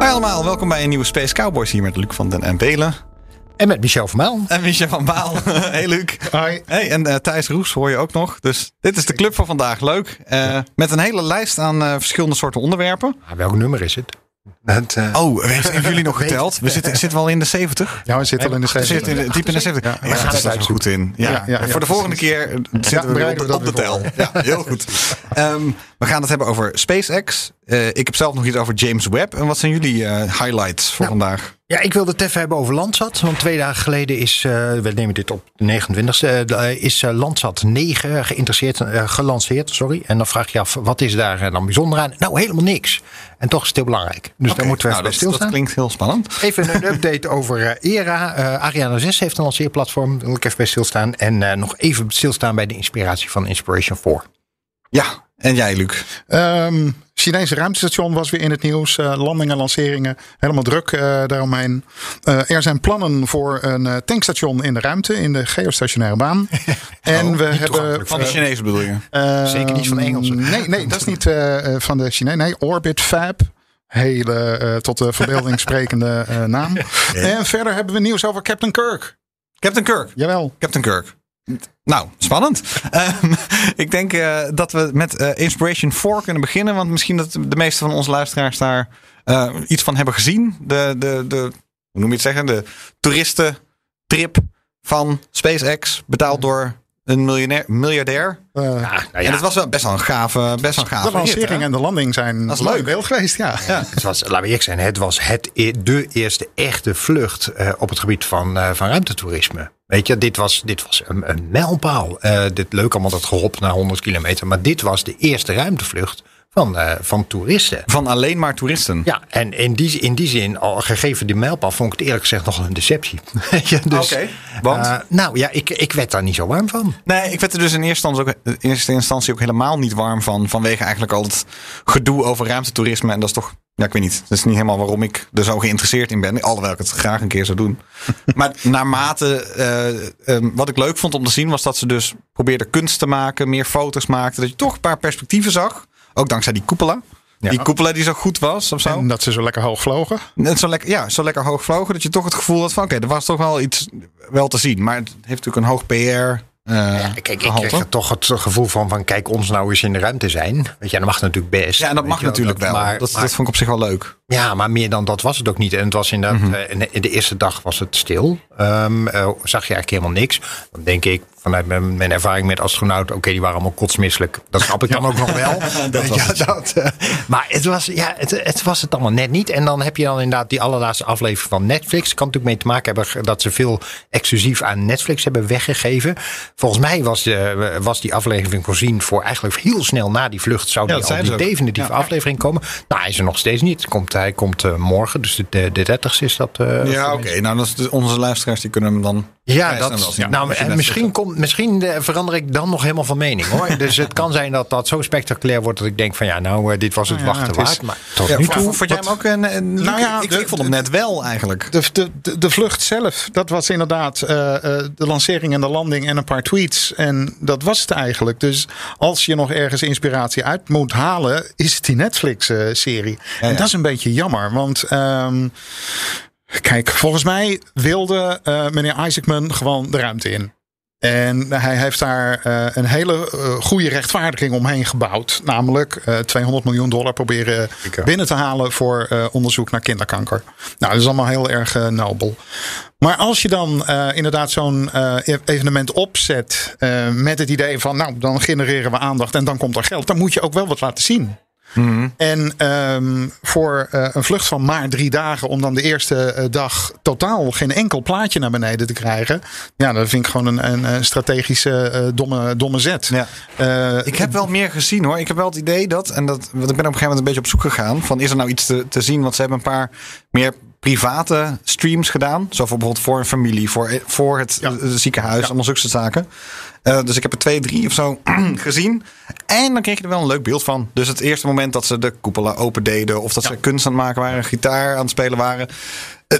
Hoi allemaal, welkom bij een nieuwe Space Cowboys hier met Luc van den en Belen. En met Michel van Maal. En Michel van Baal. hey Luc. Hoi. Hey, en eh, Thijs Roes hoor je ook nog. Dus dit is de club van vandaag. Leuk. Eh, Met een hele lijst aan eh, verschillende soorten onderwerpen. Ah, welk nummer is het? Eh, Oh, hebben jullie nog geteld? We zitten, zitten we al in de 70? Ja, we zitten al in de We zitten in de- diep in de 70. Ja, Ja, ja, daar we goed in. Ja. Ja. Voor de volgende keer eh, zitten we op, op de tel. Ja, heel goed. Ehm, we gaan het hebben over SpaceX. Eh, ik heb zelf nog iets over James Webb. En wat zijn jullie eh, highlights voor vandaag? Ja, ik wilde het even hebben over Landsat. Want twee dagen geleden is, eh, we nemen dit op de 29e, eh, is eh, Landsat 9 geïnteresseerd, gelanceerd. Sorry. En dan vraag je af, wat is daar dan bijzonder aan? Nou, helemaal niks. En toch is het heel belangrijk. Dus daar moeten we nou, even dat, bij dat stilstaan. klinkt heel spannend. Even een update over ERA. Eh, Ariane 6 heeft een lanceerplatform. Daar wil ik even bij stilstaan. En eh, nog even stilstaan bij de inspiratie van Inspiration 4. Ja, en jij Luc? Ehm, Chinese ruimtestation was weer in het nieuws. Eh, landingen, lanceringen, helemaal druk eh, daaromheen. Eh, er zijn plannen voor een eh, tankstation in de ruimte, in de geostationaire baan. en we hebben. Van de Chinezen bedoel je? eh, Zeker niet van de Engelsen. Nee, nee, dat is niet van de Chinezen. Nee, Orbit Fab. Hele eh, tot de verbeelding sprekende eh, naam. En verder hebben we nieuws over Captain Kirk. Captain Kirk. Jawel. Captain Kirk. Nou, spannend. Ehm, ik denk eh, dat we met eh, Inspiration 4 kunnen beginnen. Want misschien dat de meeste van onze luisteraars daar eh, iets van hebben gezien. De, de, de, hoe noem je het zeggen? De toeristentrip van SpaceX. Betaald door een miljonair, miljardair. Eh, nou ja. En het was wel best wel een gave, best wel een gave de lancering en de landing zijn Dat leuk geweest. Ja. Ja. Het was, laten we eerlijk zijn, het was het, e- de eerste echte vlucht eh, op het gebied van, eh, van ruimtetoerisme. Weet je, dit was, dit was een, een mijlpaal. Eh, dit leuk allemaal dat gehop naar 100 kilometer. Maar dit was de eerste ruimtevlucht van, eh, van toeristen. Van alleen maar toeristen. Ja, en in die, in die zin, al gegeven die mijlpaal, vond ik het eerlijk gezegd nog een deceptie. Dus, Oké, want? eh, nou ja, ik, ik werd daar niet zo warm van. Nee, ik werd er dus in eerste instantie, ook, in eerste instantie ook helemaal niet warm van. Vanwege eigenlijk al het gedoe over ruimtetoerisme. En dat is toch, ja, ik weet niet. Dat is niet helemaal waarom ik er zo geïnteresseerd in ben. Alhoewel ik het graag een keer zou doen. maar naarmate, eh, ehm, wat ik leuk vond om te zien, was dat ze dus probeerden kunst te maken, meer foto's maakten. Dat je toch een paar perspectieven zag. Ook dankzij die koepela. Die koepela die zo goed was of zo. En dat ze zo lekker hoog vlogen. Net zo lekker, ja, zo lekker hoog vlogen dat je toch het gevoel had van oké, er was toch wel iets wel te zien. Maar het heeft natuurlijk een hoog PR. eh Kijk, ik kreeg er toch het gevoel van, van kijk ons nou eens in de ruimte zijn. Weet je, dat mag natuurlijk best. Ja, en dat mag natuurlijk dat- wel. Maar, dat, maar- dat vond ik op zich wel leuk. ja, maar meer dan dat was het ook niet. En het was inderdaad, Mhm. eh, in de eerste dag was het stil. Ehm, eh, zag je eigenlijk helemaal niks. Dan denk ik, vanuit mijn, mijn ervaring met astronauten, oké, die waren allemaal kotsmisselijk. Dat snap ik dan ook nog wel. Dat was Ja, het. dat, eh, maar het was, ja, het, het was het allemaal net niet. En dan heb je dan inderdaad die allerlaatste aflevering van Netflix. Kan natuurlijk mee te maken hebben dat ze veel exclusief aan Netflix hebben weggegeven. Volgens mij was, de, was die aflevering voorzien voor eigenlijk heel snel na die vlucht zou Ja, die dat al die definitieve Ja. aflevering komen. Nou, hij is er nog steeds niet. Komt, hij komt eh, morgen, dus de, de, de 30 is dat. eh, Ja, oké. Nou, dat is onze luisteraars die kunnen hem dan. Ja, dat, zien. nou, en misschien, komt, misschien eh, verander ik dan nog helemaal van mening hoor. dus het kan zijn dat dat zo spectaculair wordt dat ik denk van ja, nou, eh, dit was het Nou ja, wachten het waard. Maar tot Ja, nu toe. vond jij hem ook een. een Nou ja, ik, de- ik vond hem net wel eigenlijk. De, de, de, de vlucht zelf, dat was inderdaad eh, eh, de lancering en de landing en een paar tweets. En dat was het eigenlijk. Dus als je nog ergens inspiratie uit moet halen, is het die Netflix-serie. En dat is een beetje jammer, want. ehm, Kijk, volgens mij wilde eh, meneer Isaacman gewoon de ruimte in. En hij heeft daar eh, een hele eh, goede rechtvaardiging omheen gebouwd. Namelijk eh 200 miljoen dollar proberen binnen te halen voor onderzoek naar kinderkanker. Nou, dat is allemaal heel erg nobel. Maar als je dan inderdaad zo'n eh, evenement opzet met het idee van, nou, dan genereren we aandacht en dan komt er geld, dan moet je ook wel wat laten zien. En ehm, voor eh, een vlucht van maar drie dagen, om dan de eerste eh, dag totaal geen enkel plaatje naar beneden te krijgen. Ja, dat vind ik gewoon een, een, strategische eh, domme, domme zet. Ja. Ik heb wel meer gezien hoor. Ik heb wel het idee dat, en dat, want ik ben op een gegeven moment een beetje op zoek gegaan. Van is er nou iets te, te zien? Want ze hebben een paar meer private streams gedaan. Zo voor bijvoorbeeld voor een familie, voor, voor het Ja. ziekenhuis, allemaal zulke soort zaken. Eh, dus ik heb er twee, drie of zo gezien. En dan kreeg je er wel een leuk beeld van. Dus het eerste moment dat ze de koepelen open deden. Of dat ze kunst aan het maken waren, gitaar aan het spelen waren. Eh,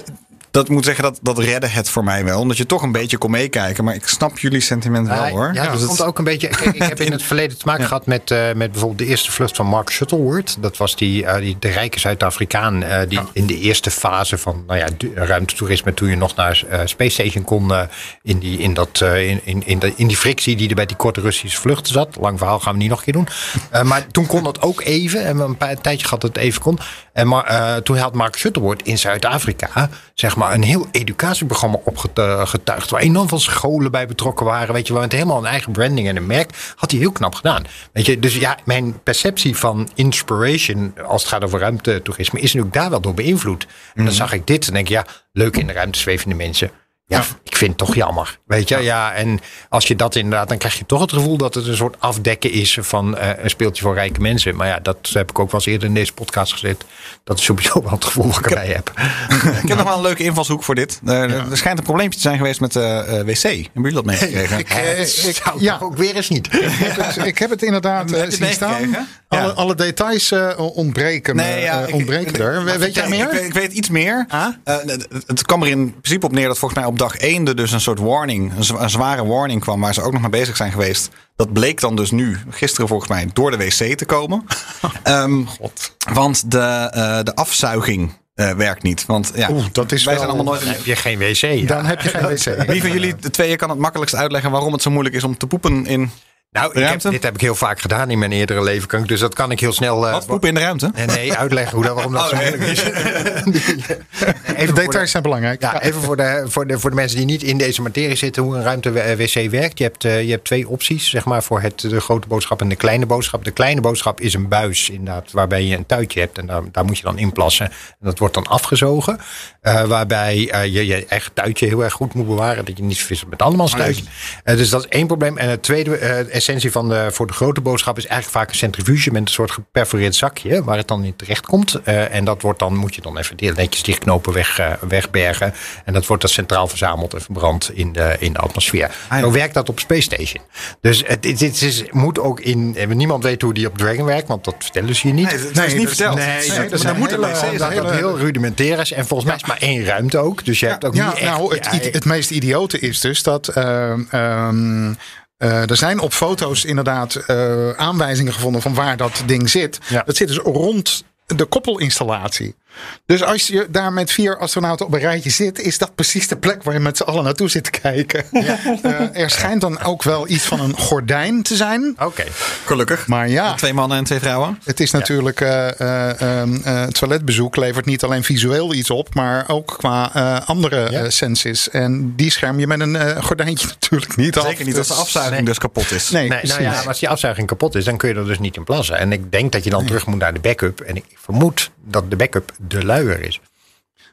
dat moet zeggen, dat, dat redde het voor mij wel. Omdat je toch een beetje kon meekijken. Maar ik snap jullie sentiment wel Ja, hoor. Ja, dat Dus komt ook een beetje. Kijk, ik heb in het verleden te maken gehad met, eh, met bijvoorbeeld de eerste vlucht van Mark Shuttleworth. Dat was die, eh, die de rijke Zuid-Afrikaan. eh, die in de eerste fase van nou ja, ruimtetoerisme. toen je nog naar Space Station kon. in, die, in, dat, in, in, in, de, in die frictie die er bij die korte Russische vluchten zat. Lang verhaal gaan we niet nog een keer doen. Maar toen kon dat ook even. En een, paar, een tijdje gehad dat het even kon. En maar, toen had Mark Shuttleworth in Zuid-Afrika. zeg maar een heel educatieprogramma opgetuigd. Waar enorm veel scholen bij betrokken waren. Weet je, het helemaal een eigen branding en een merk. Had hij heel knap gedaan. Weet je, dus ja, mijn perceptie van inspiration. als het gaat over ruimtetoerisme. is natuurlijk daar wel door beïnvloed. En dan zag ik dit en denk ik, ja, leuk in de ruimte zwevende mensen. Ja, ik vind het toch jammer. Weet je, ja. En als je dat inderdaad, dan krijg je toch het gevoel dat het een soort afdekken is van eh, een speeltje voor rijke mensen. Maar ja, dat heb ik ook wel eens eerder in deze podcast gezet. Dat is sowieso wel het gevoel wat ik erbij heb. Ik heb nog wel een leuke invalshoek voor dit. Er, er schijnt een probleempje te zijn geweest met de eh, wc. Hebben jullie dat meegekregen? ik, eh, ik, Zou ja, ook weer eens niet. ik heb het, ik heb het inderdaad Heb eh, het zien staan. Alle, alle details eh, ontbreken, eh, ik- ontbreken er. weet jij meer? Ik weet, iets meer. Ah? Eh, het- het kwam er in principe op neer dat volgens mij op dag 1 er dus een soort warning, een, zwa- een zware warning kwam waar ze ook nog mee bezig zijn geweest. Dat bleek dan dus nu, gisteren volgens mij, door de wc te komen. Ehm, God. Want de, eh, de afzuiging eh, werkt niet. Want ja, Oeh, dat is wij wel- zijn allemaal nooit... Dan heb je geen wc. ja. Dan heb je geen wc. Wie van jullie de tweeën kan het makkelijkst uitleggen waarom het zo moeilijk is om te poepen in... Nou, ik heb, dit heb ik heel vaak gedaan in mijn eerdere leven. kan ik- Dus dat kan ik heel snel. eh, Wat, poepen in de ruimte? Nee, nee, uitleggen hoe dat, waarom dat zo Oh, nee. moeilijk is. Even de- details zijn belangrijk. Ja, even voor de, voor, de, voor de mensen die niet in deze materie zitten, hoe een ruimte-wc werkt. Je hebt, eh, je hebt twee opties, zeg maar, voor het, de grote boodschap en de kleine boodschap. De kleine boodschap is een buis, inderdaad, waarbij je een tuitje hebt en daar, daar moet je dan in plassen. En dat wordt dan afgezogen, eh, waarbij eh, je je eigen tuitje heel erg goed moet bewaren, dat je niet verwisselt met andermans tuitje. Eh, dus dat is één probleem. En het tweede eh, essentie van de, voor de grote boodschap is eigenlijk vaak een centrifuge met een soort geperforeerd zakje, waar het dan in terecht komt. Eh, en dat wordt dan, moet je dan even netjes dichtknopen, weg, eh, wegbergen. En dat wordt dan centraal verzameld en verbrand in de, in de atmosfeer. Zo werkt dat op Space Station. Dus het, dit dit is, moet ook in. eh, Niemand weet hoe die op Dragon werkt, want dat vertellen ze je niet. Nee, dat is niet verteld. Nee, Nee, dat, dat dat, moet hele-. Dat hele- heel rudimentair is. En volgens mij is maar één ruimte ook. Dus je hebt ook Ja, niet echt... nou, het, ja, het meest idiote is dus dat. ehm, eh, er zijn op foto's inderdaad eh, aanwijzingen gevonden van waar dat ding zit. Ja. Dat zit dus rond de koppelinstallatie. Dus als je daar met vier astronauten op een rijtje zit, is dat precies de plek waar je met z'n allen naartoe zit te kijken. Eh, er schijnt dan ook wel iets van een gordijn te zijn. Oké. Gelukkig. Maar ja, Twee mannen en twee vrouwen. het is natuurlijk. eh, eh, ehm, eh, het toiletbezoek levert niet alleen visueel iets op, maar ook qua andere Ja. senses. En die scherm je met een gordijntje natuurlijk niet af. Zeker niet als de Dus- afzuiging nee. dus kapot is. Nee, Nee, nou ja, maar als die afzuiging kapot is, dan kun je er dus niet in plassen. En ik denk dat je dan terug moet naar de backup. En ik vermoed dat de backup de luier is.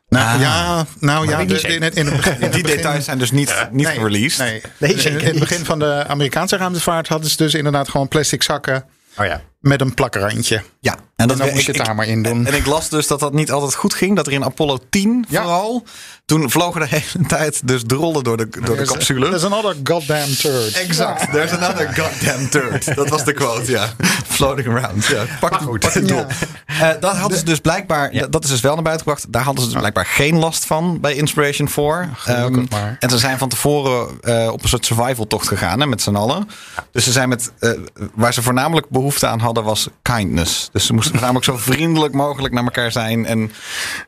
Nou ja, nou ja de- in, het, in het begin. in het Die begin- details zijn dus niet, niet nee, released. Nee. Nee, in, het begin van de Amerikaanse ruimtevaart hadden ze dus inderdaad gewoon plastic zakken Oh ja. met een plakrandje. Ja, en, En dat dan we- moest je ik- het daar maar in doen. En ik las dus dat dat niet altijd goed ging. Dat er in Apollo 10 Ja. vooral. Toen vlogen de hele tijd dus drollen door de, door de capsule. There's another goddamn turd. Exact. There's another goddamn turd. Dat was de quote, ja. Floating around. Ja. Pak, die- pak die Ja. drol. Eh, dat hadden ze dus blijkbaar, dat is dus wel naar buiten gebracht. Daar hadden ze dus blijkbaar geen last van bij Inspiration 4. Gelukkig Ehm, maar. En ze zijn van tevoren eh, op een soort survival tocht gegaan hè, met z'n allen. Dus ze zijn met, eh, waar ze voornamelijk behoefte aan hadden was kindness. Dus ze moesten voornamelijk zo vriendelijk mogelijk naar elkaar zijn. En,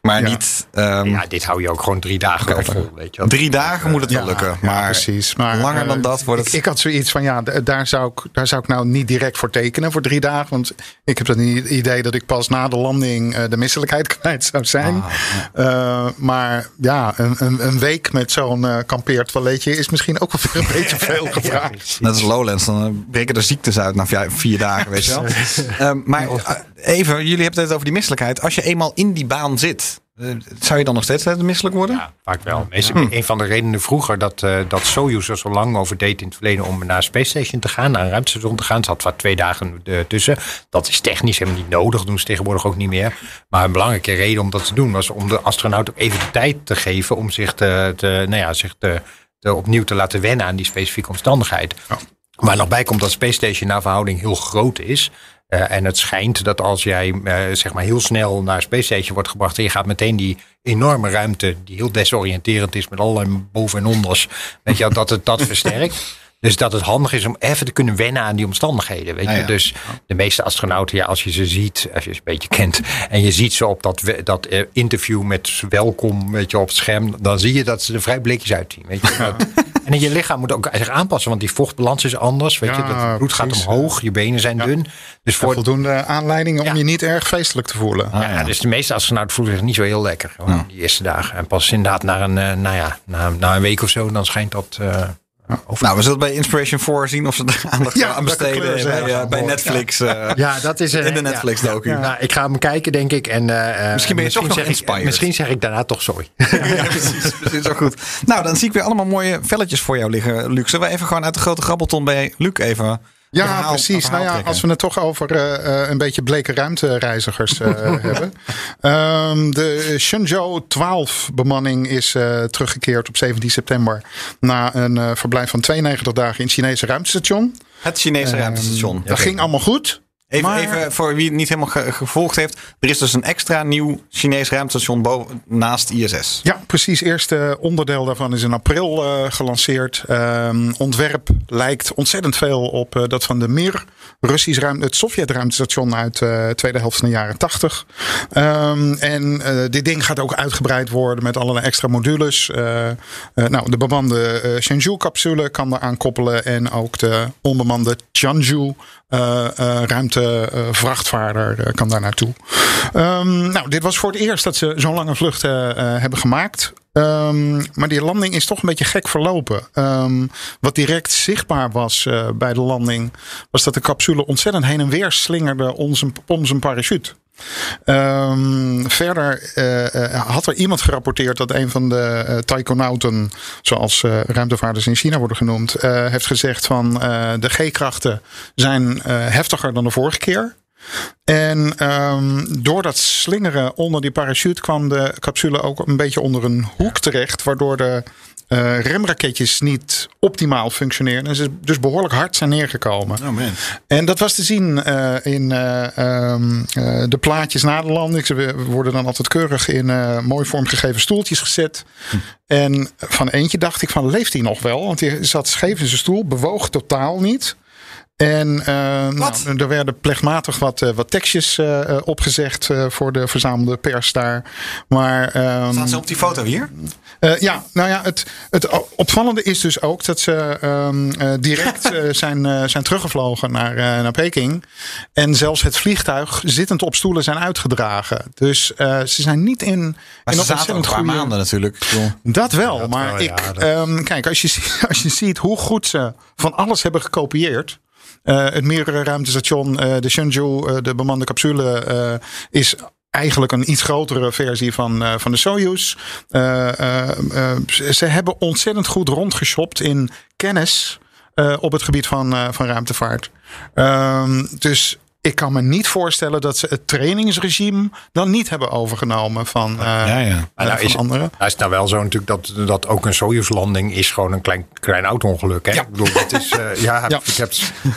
maar Ja. niet... ehm, Ja, dit hou je ook gewoon drie dagen vol, weet je wel. Drie dagen moet het wel lukken. ja, Maar, precies. Maar, langer eh, dan dat wordt het... Ik, ik had zoiets van, ja, daar zou, ik, daar zou ik nou niet direct voor tekenen voor drie dagen. Want ik heb dan het idee dat ik pas na de landing eh, de misselijkheid kwijt zou zijn. Eh, maar ja, een, een, een week met zo'n eh kampeertoiletje is misschien ook wel weer een beetje veel gevraagd. Net als Lowlands, dan eh, breken er ziektes uit na vier, dagen, weet je wel. Ehm, maar eh, even, jullie hebben het over die misselijkheid. Als je eenmaal in die baan zit, eh, zou je dan nog steeds eh, misselijk worden? Ja, vaak wel. Meestal, Een van de redenen vroeger dat, eh dat Soyuz er zo lang over deed in het verleden om naar Space Station te gaan, naar een ruimtestation te gaan. Ze had wat twee dagen eh, tussen. Dat is technisch helemaal niet nodig, doen ze tegenwoordig ook niet meer. Maar een belangrijke reden om dat te doen was om de astronaut ook even de tijd te geven om zich, te, te, nou ja, zich te, te opnieuw te laten wennen aan die specifieke omstandigheid. Waar nog bij komt dat Space Station naar verhouding heel groot is. Eh, en het schijnt dat als jij eh, zeg maar heel snel naar Space Station wordt gebracht en je gaat meteen die enorme ruimte, die heel desoriënterend is met allerlei boven- en onders, weet je, dat het dat versterkt. Dus dat het handig is om even te kunnen wennen aan die omstandigheden. Weet je? Ja. Dus de meeste astronauten, ja, als je ze ziet, als je ze een beetje kent. En je ziet ze op dat, dat eh, interview met welkom weet je, op het scherm. Dan zie je dat ze er vrij blikjes uitzien. Weet je? Dat- en je lichaam moet ook zich aanpassen. Want die vochtbalans is anders. Weet je? Ja, Dat het bloed gaat omhoog. Je benen zijn dun. Dus Voor voldoende aanleidingen om je niet erg feestelijk te voelen. Ah, ja, dus de meeste astronauten voelen zich niet zo heel lekker. Die eerste dagen. En pas inderdaad na een, eh, nou ja, na, na een week of zo. Dan schijnt dat... Nou, we zullen bij Inspiration 4 zien of ze er aandacht Ja, aan besteden bij, eh, bij Netflix. eh, Ja, dat is in de Netflix docu. Nou, ik ga hem kijken, denk ik. En, eh, Misschien ben je toch nog zeg ik, inspired. Misschien zeg ik daarna toch sorry. Ja, precies. precies zo goed. Nou, dan zie ik weer allemaal mooie velletjes voor jou liggen, Luc. Zullen we even gewoon uit de grote grabbelton bij Luc even... Ja, verhaal- precies. verhaal Nou ja, als we het toch over eh, eh, een beetje bleke ruimtereizigers eh, hebben. Ehm, de Shenzhou 12 bemanning is teruggekeerd op 17 september. Na een verblijf van 92 dagen in het Chinese ruimtestation. Het Chinese ruimtestation. Dat ging allemaal goed. Even, maar- even voor wie het niet helemaal ge- gevolgd heeft. Er is dus een extra nieuw Chinees ruimtestation boven, naast ISS. Ja, precies. Eerste onderdeel daarvan is in april eh, gelanceerd. Ehm, ontwerp lijkt ontzettend veel op eh, dat van de Mir, Russisch ruimte, het Sovjet-ruimtestation uit de tweede helft van de jaren 80. Ehm, en eh, dit ding gaat ook uitgebreid worden met allerlei extra modules. Eh, eh, nou, de bemande eh, Shenzhou-capsule kan eraan koppelen en ook de onbemande Tianzhou eh, eh, ruimtevrachtvaarder eh, kan daar naartoe. Ehm, nou, dit was voor het eerst dat ze zo'n lange vlucht eh, eh, hebben gemaakt. Ehm, maar die landing is toch een beetje gek verlopen. Ehm, wat direct zichtbaar was eh, bij de landing, was dat de capsule ontzettend heen en weer slingerde om zijn parachute. Ehm, verder eh, eh, had er iemand gerapporteerd dat een van de eh taikonauten, zoals ruimtevaarders in China worden genoemd, heeft gezegd van de G-krachten zijn heftiger dan de vorige keer. En ehm, door dat slingeren onder die parachute kwam de capsule ook een beetje onder een hoek terecht, waardoor de eh, remraketjes niet optimaal functioneerden. En ze dus behoorlijk hard zijn neergekomen. Oh man. En dat was te zien eh, in eh, ehm, eh, de plaatjes na de landing. Ze worden dan altijd keurig in mooi vormgegeven stoeltjes gezet. En van eentje dacht ik van, leeft hij nog wel? Want hij zat scheef in zijn stoel, bewoog totaal niet. En nou, er werden plegmatig wat, eh, wat tekstjes eh, opgezegd eh, voor de verzamelde pers daar. Maar ehm, Staan ze op die foto hier? eh, ja, nou ja, het, het opvallende is dus ook dat ze ehm, eh, direct eh, zijn, zijn teruggevlogen naar, eh, naar Peking. En zelfs het vliegtuig zittend op stoelen zijn uitgedragen. Dus eh, ze zijn niet in, Maar in ze zaten ook een paar goede- maanden natuurlijk. Dat wel, maar wel, ja, ik, dat- ehm, kijk, als je, als je ziet hoe goed ze van alles hebben gekopieerd. Eh, het meerdere ruimtestation, eh, de Shenzhou, eh, de bemande capsule, is eigenlijk een iets grotere versie van, van de Soyuz. Ze hebben ontzettend goed rondgeshopt in kennis op het gebied van, van ruimtevaart. Ehm, dus ik kan me niet voorstellen dat ze het trainingsregime dan niet hebben overgenomen van, eh, ja, nou van is, anderen. nou is het nou wel zo natuurlijk dat, dat ook een Soyuz-landing is gewoon een klein, klein auto-ongeluk. Hè? Ja. Ik bedoel, dat is, eh, ja, Ja. ik heb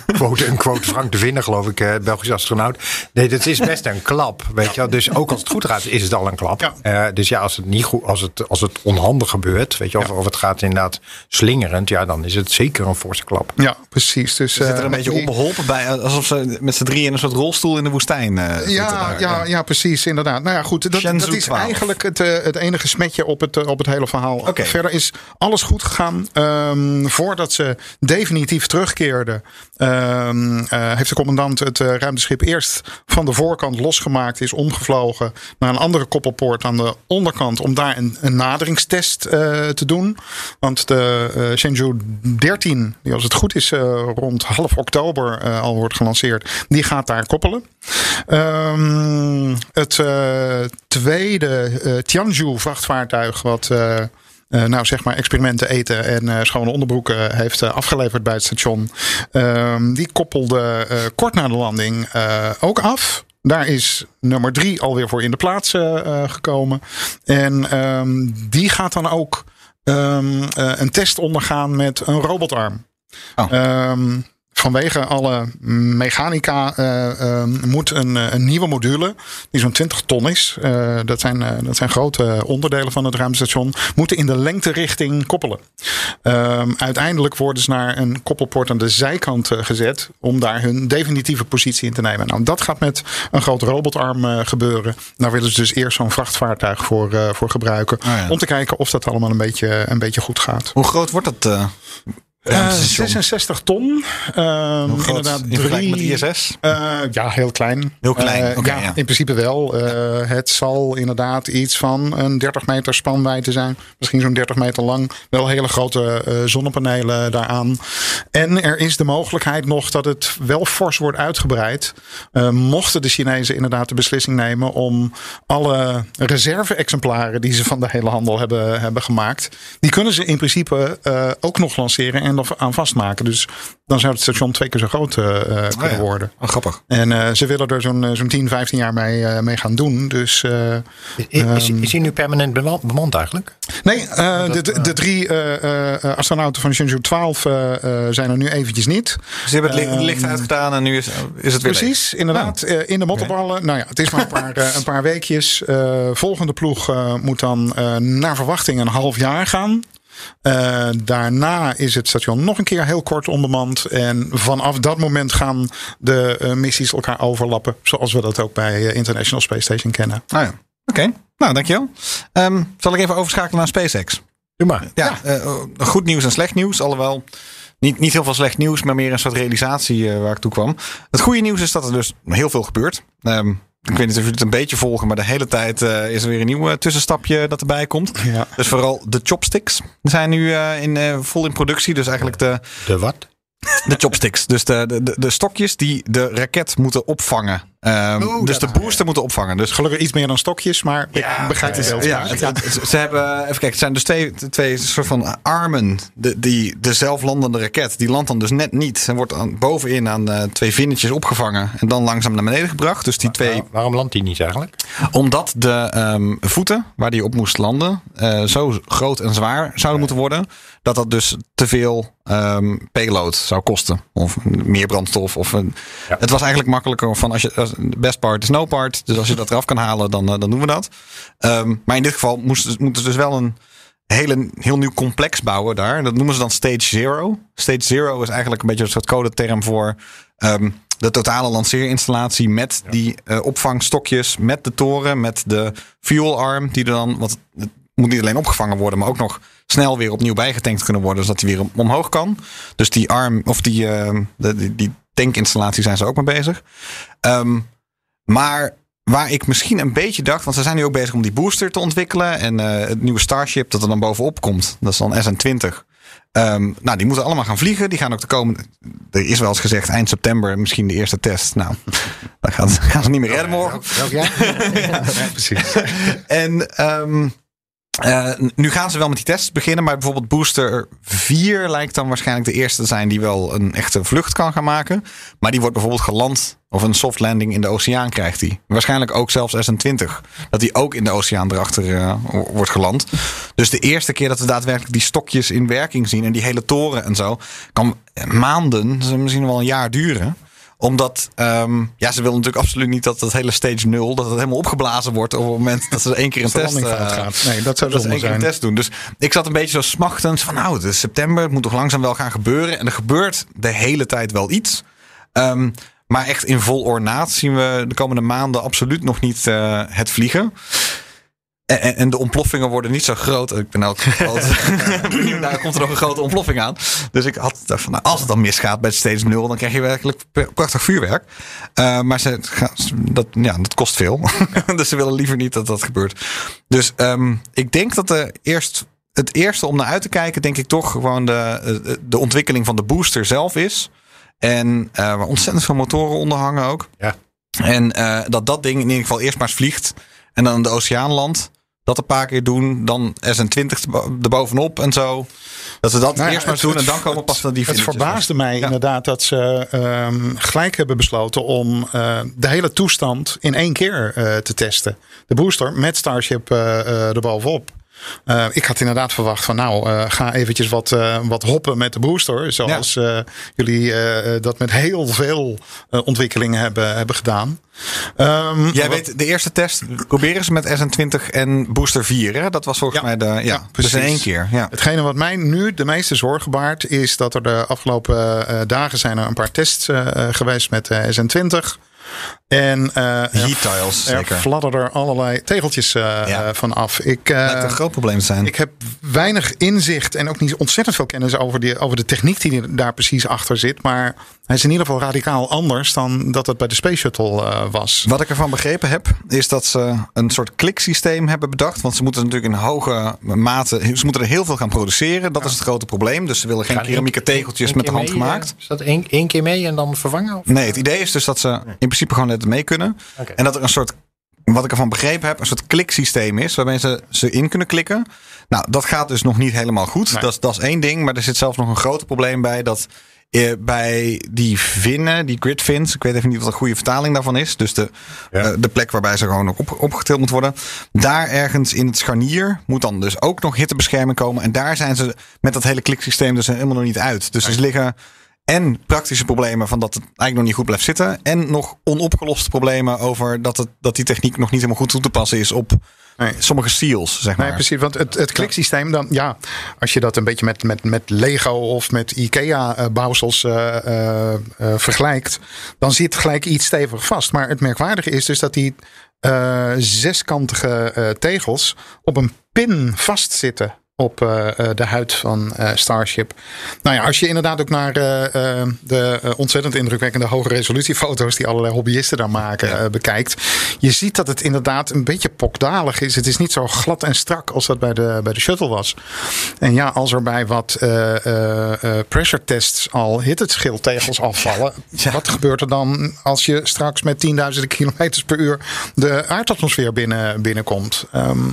een quote, een quote Frank de Vinder, geloof ik, eh, Belgisch astronaut. Nee, dat is best een klap, weet je wel. Dus ook als het goed gaat, is het al een klap. Ja. Eh, dus ja, als het niet goed, als het, als het onhandig gebeurt, weet je, of, of het gaat inderdaad slingerend, ja, dan is het zeker een forse klap. Ja, precies. Dus, Ze zitten er een beetje onbeholpen bij. Alsof ze met z'n drieën in een soort rolstoel in de woestijn eh, zitten Ja, daar. ja, ja, precies, inderdaad. Nou ja, goed, dat, dat is 12. eigenlijk het, eh, het enige smetje op het, eh, op het hele verhaal. Verder is alles goed gegaan. Ehm, voordat ze definitief terugkeerden, ehm, eh, heeft de commandant het eh, ruimteschip eerst van de voorkant losgemaakt, is omgevlogen naar een andere koppelpoort aan de onderkant om daar een, een naderingstest eh, te doen. Want de eh Shenzhou 13, die als het goed is eh, rond half oktober eh, al wordt gelanceerd, die gaat gaat daar koppelen. Ehm, het eh, tweede eh, Tianju vrachtvaartuig wat... eh, nou, zeg maar experimenten eten en schone onderbroeken heeft afgeleverd bij het station. Ehm, die koppelde kort na de landing ook af. Daar is nummer drie alweer voor in de plaats gekomen. En ehm, die gaat dan ook een test ondergaan met een robotarm. Oh. Vanwege alle mechanica eh, ehm, moet een, eh, een nieuwe module, die zo'n 20 ton is, eh, dat, zijn, eh, dat zijn grote onderdelen van het ruimtestation, moeten in de lengterichting koppelen. Ehm, uiteindelijk worden ze naar een koppelpoort aan de zijkant eh, gezet om daar hun definitieve positie in te nemen. Nou, dat gaat met een grote robotarm eh, gebeuren. Daar willen ze dus eerst zo'n vrachtvaartuig voor, eh, voor gebruiken. ja. Om te kijken of dat allemaal een beetje, een beetje goed gaat. Hoe groot wordt dat? eh Eh, ruimtestation? 66 ton. Ehm, Hoe groot inderdaad, in vergelijking met drie- ISS? Eh, ja, heel klein. Heel klein, Eh, ja, ja. in principe wel. Eh, het zal inderdaad iets van een 30 meter spanwijdte zijn. Misschien zo'n 30 meter lang. Wel hele grote eh, zonnepanelen daaraan. En er is de mogelijkheid nog dat het wel fors wordt uitgebreid. Eh, mochten de Chinezen inderdaad de beslissing nemen om alle reserve-exemplaren die ze van de hele handel hebben, hebben gemaakt. Die kunnen ze in principe eh, ook nog lanceren en er aan vastmaken. Dus dan zou het station twee keer zo groot eh, eh, kunnen Oh ja. worden. Oh, grappig. En eh, ze willen er zo'n zo'n 10, 15 jaar mee, mee gaan doen. Dus Is, is, is hij nu permanent beman- bemand eigenlijk? nee, de, de, drie astronauten van Shenzhou 12 eh, eh, zijn er nu eventjes niet. Ze hebben het li- Ehm, licht uitgedaan en nu is, is het weer leeg. Precies, inderdaad. eh, in de mottenballen. Nou ja, het is maar een paar, een paar weekjes. Volgende ploeg moet dan naar verwachting een half jaar gaan. Eh, daarna is het station nog een keer heel kort onbemand. En vanaf dat moment gaan de eh, missies elkaar overlappen. Zoals we dat ook bij eh, International Space Station kennen. Ah ja. Oké, nou dankjewel. Ehm, zal ik even overschakelen naar SpaceX? Doe maar. Ja, eh, goed nieuws en slecht nieuws. Alhoewel niet, niet heel veel slecht nieuws, maar meer een soort realisatie eh, waar ik toe kwam. Het goede nieuws is dat er dus heel veel gebeurt. Ehm, ik weet niet of jullie het een beetje volgen, maar de hele tijd eh, is er weer een nieuw eh, tussenstapje dat erbij komt. Ja. Dus vooral de chopsticks zijn nu eh, in, vol in productie. Dus eigenlijk de, De wat? de chopsticks. Dus de, de, de, de stokjes die de raket moeten opvangen. Ehm, dus de booster moeten opvangen. Dus Gelukkig iets meer dan stokjes, maar ik begrijp het wel. ja, ze hebben, even kijken, het zijn dus twee, twee soort van armen. De, die, de zelflandende raket, die landt dan dus net niet. En wordt aan, bovenin aan eh, twee vinnetjes opgevangen. En dan langzaam naar beneden gebracht. Dus die twee, Waar- waarom landt hij niet eigenlijk? omdat de ehm, voeten waar die op moest landen, eh, zo groot en zwaar zouden moeten worden. Dat dat dus te veel ehm, payload zou kosten. Of meer brandstof. Of een, Ja. Het was eigenlijk makkelijker van als je, als, best part is no part. Dus als je dat eraf kan halen, dan, eh, dan doen we dat. Ehm, maar in dit geval moest, moeten ze dus wel een hele, heel nieuw complex bouwen daar. Dat noemen ze dan Stage Zero. Stage Zero is eigenlijk een beetje een soort codeterm voor ehm, de totale lanceerinstallatie met die eh, opvangstokjes, met de toren, met de fuel arm die er dan, want het moet niet alleen opgevangen worden, maar ook nog snel weer opnieuw bijgetankt kunnen worden, zodat hij weer omhoog kan. Dus die arm of die, ehm, de, die, die tankinstallatie zijn ze ook mee bezig. Ehm, maar waar ik misschien een beetje dacht, want ze zijn nu ook bezig om die booster te ontwikkelen. En eh, het nieuwe Starship dat er dan bovenop komt, dat is dan SN20. Ehm, nou, die moeten allemaal gaan vliegen. Die gaan ook de komende. Er is wel eens gezegd eind september misschien de eerste test. Nou, dat gaan, gaan ze niet meer redden morgen. Welk jaar? precies. En ehm, eh, nu gaan ze wel met die tests beginnen. Maar bijvoorbeeld Booster 4 lijkt dan waarschijnlijk de eerste te zijn die wel een echte vlucht kan gaan maken. Maar die wordt bijvoorbeeld geland. Of een soft landing in de oceaan krijgt hij. Waarschijnlijk ook zelfs S20. Dat die ook in de oceaan erachter eh, wordt geland. Dus de eerste keer dat we daadwerkelijk die stokjes in werking zien. En die hele toren en zo. Kan maanden, misschien wel een jaar duren omdat, ehm, ja, ze willen natuurlijk absoluut niet dat dat hele stage 0, dat het helemaal opgeblazen wordt op het moment dat ze één keer een test, landing eh, gaat. Nee, dat zou dat één keer een test doen. Dus ik zat een beetje zo smachtend van, nou, het is september, het moet toch langzaam wel gaan gebeuren. En er gebeurt de hele tijd wel iets. Ehm, maar echt in vol ornaat zien we de komende maanden absoluut nog niet eh, het vliegen. En, de ontploffingen worden niet zo groot. Ik ben ook groot. Daar komt er nog een grote ontploffing aan. Dus ik had van, nou, als het dan misgaat bij stage 0, dan krijg je werkelijk prachtig vuurwerk. Eh, maar ze, dat, ja, dat kost veel. dus ze willen liever niet dat dat gebeurt. Dus ehm, ik denk dat de eerst, het eerste om naar uit te kijken, denk ik toch gewoon de, de ontwikkeling van de booster zelf is. En eh, waar ontzettend veel motoren onder hangen ook. Ja. En eh, dat dat ding in ieder geval eerst maar eens vliegt. En dan de oceaan landt. Dat een paar keer doen. Dan SN20 erbo- erbovenop en zo. Dat ze dat Nou ja, eerst maar doen. En dan komen pas naar die Het verbaasde mij Ja. inderdaad dat ze ehm, gelijk hebben besloten om eh, de hele toestand in één keer eh, te testen. De booster met Starship eh, erbovenop. Eh, ik had inderdaad verwacht van nou, eh, ga eventjes wat, eh, wat hoppen met de booster. Zoals jullie dat met heel veel ontwikkelingen hebben, hebben gedaan. Ehm, Jij wat- weet, de eerste test proberen ze met SN20 en Booster 4. Hè? Dat was volgens Ja. mij de. Ja, Ja, dus in één keer. Ja. Hetgene wat mij nu de meeste zorgen baart, is dat er de afgelopen dagen zijn er een paar tests geweest met eh, SN20. En eh er, Heat tiles, er fladderden er allerlei tegeltjes eh Ja. eh, van af. Ik, eh, Lijkt een groot probleem te zijn. ik heb weinig inzicht en ook niet ontzettend veel kennis over, die, over de techniek die daar precies achter zit. Maar hij is in ieder geval radicaal anders dan dat het bij de Space Shuttle eh, was. Wat ik ervan begrepen heb, is dat ze een soort kliksysteem hebben bedacht. Want ze moeten natuurlijk in hoge mate. Ze moeten er heel veel gaan produceren. Dat is het grote probleem. Dus ze willen geen keramieke tegeltjes met de hand mee, gemaakt. eh, Is dat één, één keer mee en dan vervangen? Of? Nee, het idee is dus dat ze in principe gewoon net mee kunnen. En dat er een soort, wat ik ervan begrepen heb, een soort kliksysteem is. Waarmee ze ze in kunnen klikken. Nou, dat gaat dus nog niet helemaal goed. Nee. Dat, is- dat is één ding. Maar er zit zelfs nog een groter probleem bij. Dat eh, bij die vinnen, die grid fins. Ik weet even niet wat de goede vertaling daarvan is. Dus de, Ja. eh, de plek waarbij ze gewoon op, opgetild moet worden. Daar ergens in het scharnier moet dan dus ook nog hittebescherming komen. En daar zijn ze met dat hele kliksysteem dus helemaal nog niet uit. Dus er liggen en praktische problemen van dat het eigenlijk nog niet goed blijft zitten. En nog onopgeloste problemen over dat, het, dat die techniek nog niet helemaal goed toe te passen is op Nee. sommige seals, zeg maar. Nee, precies. Want het, het kliksysteem, dan, ja, als je dat een beetje met, met, met Lego of met IKEA-bouwsels eh, eh, eh, vergelijkt, dan zit gelijk iets stevig vast. Maar het merkwaardige is dus dat die zeskantige tegels op een pin vastzitten. Op eh, eh, de huid van eh, Starship. Nou ja, als je inderdaad ook naar de ontzettend indrukwekkende hoge resolutiefoto's die allerlei hobbyisten daar maken bekijkt. Je ziet dat het inderdaad een beetje pokdalig is. Het is niet zo glad en strak als dat bij de, bij de shuttle was. En ja, als er bij wat pressure tests al hitteschildtegels afvallen. Wat gebeurt er dan als je straks met tienduizenden kilometers per uur de aardatmosfeer binnen, binnenkomt? Ehm,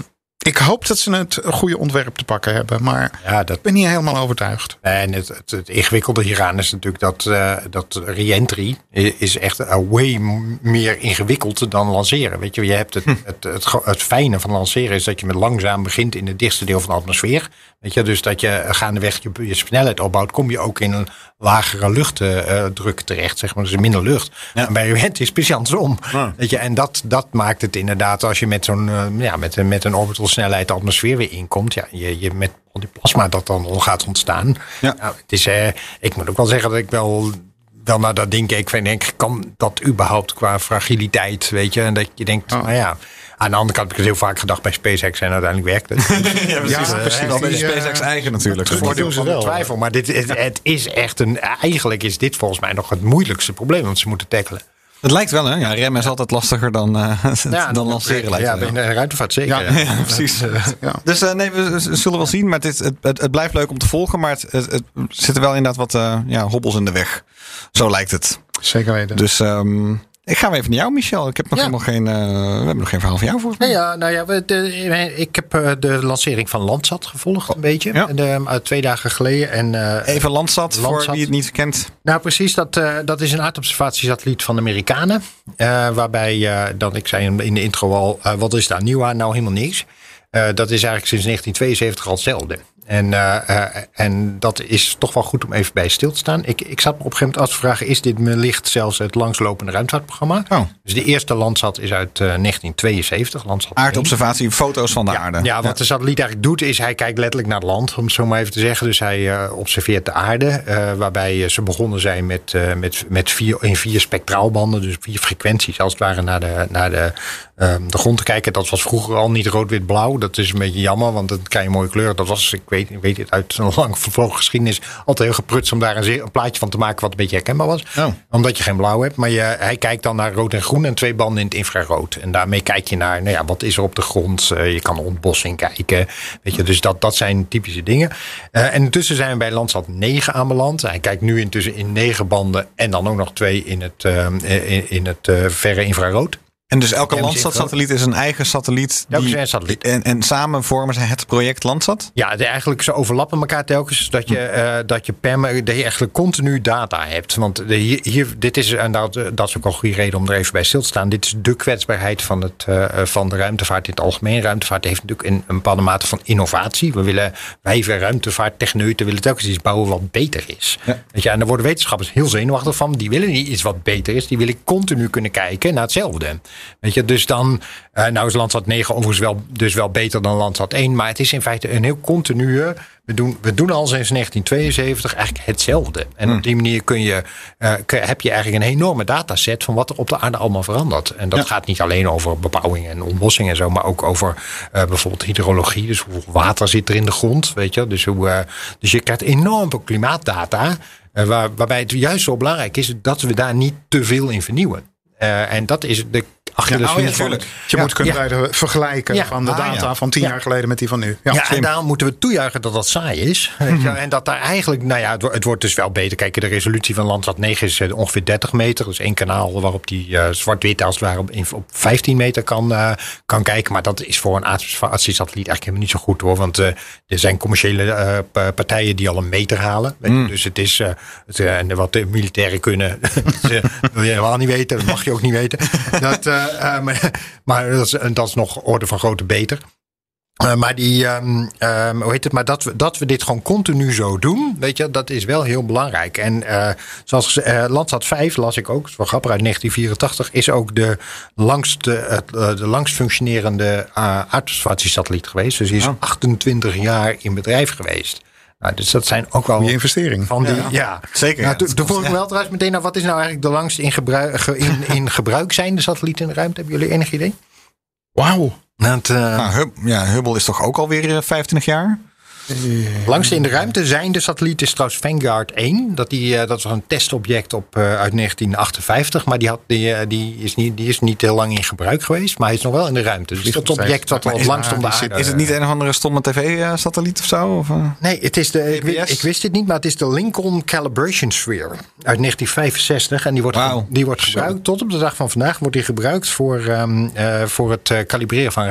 ik hoop dat ze het goede ontwerp te pakken hebben, maar Ja, dat, ik ben niet helemaal overtuigd. En het, het, het ingewikkelde hieraan is natuurlijk dat, eh, dat re-entry is echt uh, way meer ingewikkeld dan lanceren. Weet je, je hebt het, het, het, het fijne van lanceren is dat je met langzaam begint in het dichtste deel van de atmosfeer. Weet je, dus dat je gaandeweg je, je snelheid opbouwt, kom je ook in een lagere luchtdruk terecht, zeg maar. Dus minder lucht. En bij re-entry is het precies andersom. Weet je, en dat, dat maakt het inderdaad als je met zo'n eh, ja, met, een- met een orbital snelheid de atmosfeer weer inkomt. Ja, je, je met al die plasma dat dan al gaat ontstaan. Ja. Nou, het is, eh, ik moet ook wel zeggen dat ik wel, wel naar dat ding keek. Van, denk, kan dat überhaupt qua fragiliteit, weet je? En dat je denkt, nou ja. Aan de andere kant heb ik het heel vaak gedacht bij SpaceX en uiteindelijk werkt het. ja, precies. Ja, precies. Wel bij de Die, eh, SpaceX eigen natuurlijk. van de wel. twijfel. Maar dit, het, het is echt een. Eigenlijk is dit volgens mij nog het moeilijkste probleem dat ze moeten tackelen. Het lijkt wel, hè? Ja, remmen is altijd lastiger dan, eh, dan lanceren. Lijkt Ja, bij de ruimtevaart zeker. Ja. Ja. Ja, precies. Ja. Dus eh, nee, we zullen wel zien. Maar het, is- het, het, het blijft leuk om te volgen. Maar het, het, het zitten wel inderdaad wat eh, ja, hobbels in de weg. Zo lijkt het. Zeker weten. Dus ehm, ik ga weer even naar jou, Michel. Ik heb nog Ja. helemaal geen, eh, we hebben nog geen verhaal van jou voor. Ja, ja, nou ja, we- de, ik heb eh, de lancering van Landsat gevolgd een beetje. Ja. De, uit twee dagen geleden. En, eh, Even Landsat, voor wie het niet kent. Nou, precies. Dat, eh, dat is een aardobservatiesatelliet van de Amerikanen. Eh, waarbij, eh, dan, ik zei in de intro al, eh, wat is daar nieuw aan? Nou, helemaal niks. Eh, dat is eigenlijk sinds 1972 al hetzelfde. En, eh, eh, en dat is toch wel goed om even bij stil te staan. Ik, ik zat me op een gegeven moment af te vragen... is dit wellicht zelfs het langslopende ruimtevaartprogramma? Oh. Dus de eerste Landsat is uit eh, 1972. Landsat 1. Aardobservatie, foto's van de aarde. Ja, wat de satelliet eigenlijk doet, is hij kijkt letterlijk naar het land, om het zo maar even te zeggen. Dus hij eh, observeert de aarde, eh, waarbij eh, ze begonnen zijn met, eh, met, met vier, in vier spectraalbanden, dus vier frequenties als het ware naar de, naar de, ehm, de grond te kijken. Dat was vroeger al niet rood-wit-blauw. Dat is een beetje jammer, want dan krijg je mooie kleuren. Dat was, ik weet weet, weet het uit zo'n lang vervlogen geschiedenis, altijd heel geprutst om daar een, plaatje van te maken wat een beetje herkenbaar was. Oh. Omdat je geen blauw hebt. Maar je, hij kijkt dan naar rood en groen en twee banden in het infrarood. En daarmee kijk je naar, nou ja, wat is er op de grond? Eh, je kan ontbossing kijken. Weet je, dus dat, dat zijn typische dingen. Eh, en intussen zijn we bij Landsat 9 aanbeland. Hij kijkt nu intussen in negen banden en dan ook nog twee in het, eh, in, in het verre infrarood. En dus elke Ja, Landsat-satelliet is een eigen satelliet. Elke die- een satelliet. En, en samen vormen ze het project Landsat? Ja, de, eigenlijk ze overlappen elkaar telkens. Dat je, eh, dat je, per, dat je eigenlijk continu data hebt. Want de, hier, hier, dit is, en dat, eh, dat is ook al een goede reden om er even bij stil te staan. Dit is de kwetsbaarheid van, het, eh, van de ruimtevaart in het algemeen. Ruimtevaart heeft natuurlijk een, een bepaalde mate van innovatie. We willen, wij ruimtevaarttechneuten willen telkens iets bouwen wat beter is. Weet je, en daar worden wetenschappers heel zenuwachtig van. Die willen niet iets wat beter is. Die willen continu kunnen kijken naar hetzelfde. Weet je, dus dan, eh, nou is Landsat 9 overigens wel, dus wel beter dan Landsat 1. Maar het is in feite een heel continue. We doen, we doen al sinds 1972 eigenlijk hetzelfde. En op die manier kun je, eh, kun- heb je eigenlijk een enorme dataset van wat er op de aarde allemaal verandert. En dat gaat niet alleen over bebouwing en ontbossing en zo, maar ook over eh, bijvoorbeeld hydrologie. Dus hoeveel water zit er in de grond, weet je. Dus, hoe, dus je krijgt enorm veel klimaatdata. waar, waarbij het juist zo belangrijk is dat we daar niet te veel in vernieuwen. Eh, en dat is de Achilleshiel oh ja, van tuurlijk. Je Ja, moet kunnen vergelijken van de Ah, data van tien Ja. jaar geleden met die van nu. Ja, en daarom moeten we toejuichen dat dat saai is. Je, En dat daar eigenlijk, nou ja, het, het wordt dus wel beter. Kijk, de resolutie van Landsat 9 is eh, ongeveer 30 meter. Dus één kanaal waarop die eh, zwart-wit als het ware op, in- op 15 meter kan, kan kijken. Maar dat is voor een aardsatellite eigenlijk helemaal niet zo goed hoor. Want er zijn commerciële pa- partijen die al een meter halen. Je. Dus het is, en wat de militairen kunnen, dat wil je helemaal niet weten. Dat mag je ook niet weten. Dat, eh, eh, maar maar dat, is, dat is nog orde van grootte beter. Eh, maar die, ehm, ehm, hoe heet het? Maar dat we, dat we dit gewoon continu zo doen, weet je, dat is wel heel belangrijk. En zoals Landsat 5 las ik ook, dat is wel grappig, uit 1984, is ook de langst, de langst functionerende uh, aardobservatiesatelliet geweest. Dus die is 28 jaar in bedrijf geweest. Nou, dus dat zijn ook wel Goeie investering. van die, ja. Zeker, Nou, toen- toen vroeg ik me wel trouwens meteen af, wat is nou eigenlijk de langst in gebruik, ge- in, in gebruik zijnde satelliet in de ruimte? Hebben jullie enig idee? Wauw. Dat, eh, Nou, Hub- ja, Hubble is toch ook alweer eh, 25 jaar? Langste in de ruimte zijn de satellieten is trouwens Vanguard 1. Dat, die, eh, dat was een testobject op, eh, uit 1958. Maar die, had, die, eh, die, is niet, die is niet heel lang in gebruik geweest. Maar hij is nog wel in de ruimte. Dus dat object dat al het langst om de aarde. Is het niet een of andere stomme tv-satelliet of zo? Of? Nee, het is de, ik, wi- GPS? ik wist het niet, maar het is de Lincoln Calibration Sphere uit 1965. En die wordt, die wordt gebruikt, tot op de dag van vandaag, wordt die gebruikt voor, ehm, eh, voor het kalibreren van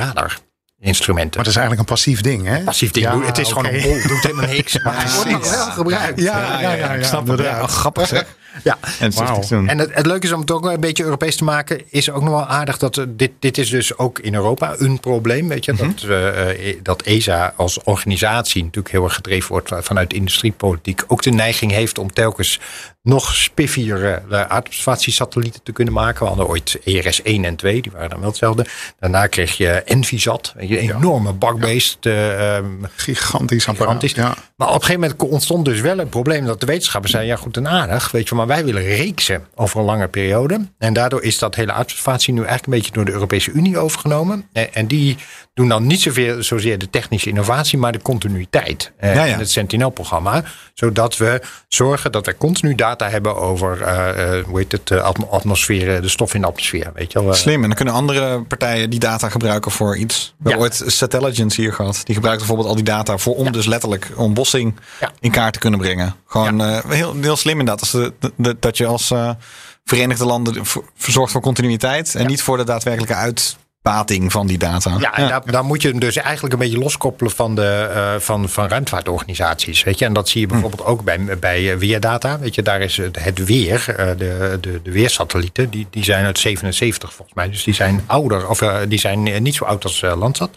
radarinstrumenten. Maar dat is eigenlijk een passief ding, hè? Passief ding. Ja, het is gewoon een bol, doet helemaal niks. Maar het wordt nog wel gebruikt. Ja, ja, ja, ik ja, snap het. Ja, grappig zeg. Ja. En het doen. En het, het leuke is om het ook een beetje Europees te maken, is ook nog wel aardig dat eh, dit, dit is dus ook in Europa een probleem. Weet je, dat, eh, eh, dat ESA als organisatie natuurlijk heel erg gedreven wordt vanuit industriepolitiek. Ook de neiging heeft om telkens nog spiffiere uh, aardobservatiesatellieten te kunnen maken. We hadden ooit ERS 1 en 2, die waren dan wel hetzelfde. Daarna kreeg je Envisat, een enorme bakbeest. eh, ehm, Gigantisch apparaat. gigantisch. Ja. Maar op een gegeven moment ontstond dus wel het probleem dat de wetenschappers zeiden: ja, goed en aardig, weet je, maar wij willen reeksen over een lange periode. En daardoor is dat hele aardobservatie nu eigenlijk een beetje door de Europese Unie overgenomen. En, en die doen dan niet zoveel, zozeer de technische innovatie, maar de continuïteit eh, Ja, het Sentinel-programma. Zodat we zorgen dat we continu data hebben over eh, eh, hoe heet het, de atmo- atmosfeer, de stof in de atmosfeer. Weet je wel. eh. Slim. En dan kunnen andere partijen die data gebruiken voor iets. We hebben Ja. ooit Satelligence hier gehad. Die gebruikt bijvoorbeeld al die data voor om dus letterlijk ontbossing Ja. in kaart te kunnen brengen. Gewoon eh, heel, heel slim inderdaad. De, de- dat je als eh, Verenigde Landen verzorgt voor continuïteit. En niet voor de daadwerkelijke uitbating van die data. Ja, en Daar, daar moet je hem dus eigenlijk een beetje loskoppelen van, de, eh, van, van ruimtevaartorganisaties. Weet je? En dat zie je bijvoorbeeld ook bij, bij eh, weerdata. Weet je, daar is het, het weer, eh, de, de, de weersatellieten, die, die zijn uit 77 volgens mij. Dus die zijn ouder, of die zijn niet zo oud als Landsat.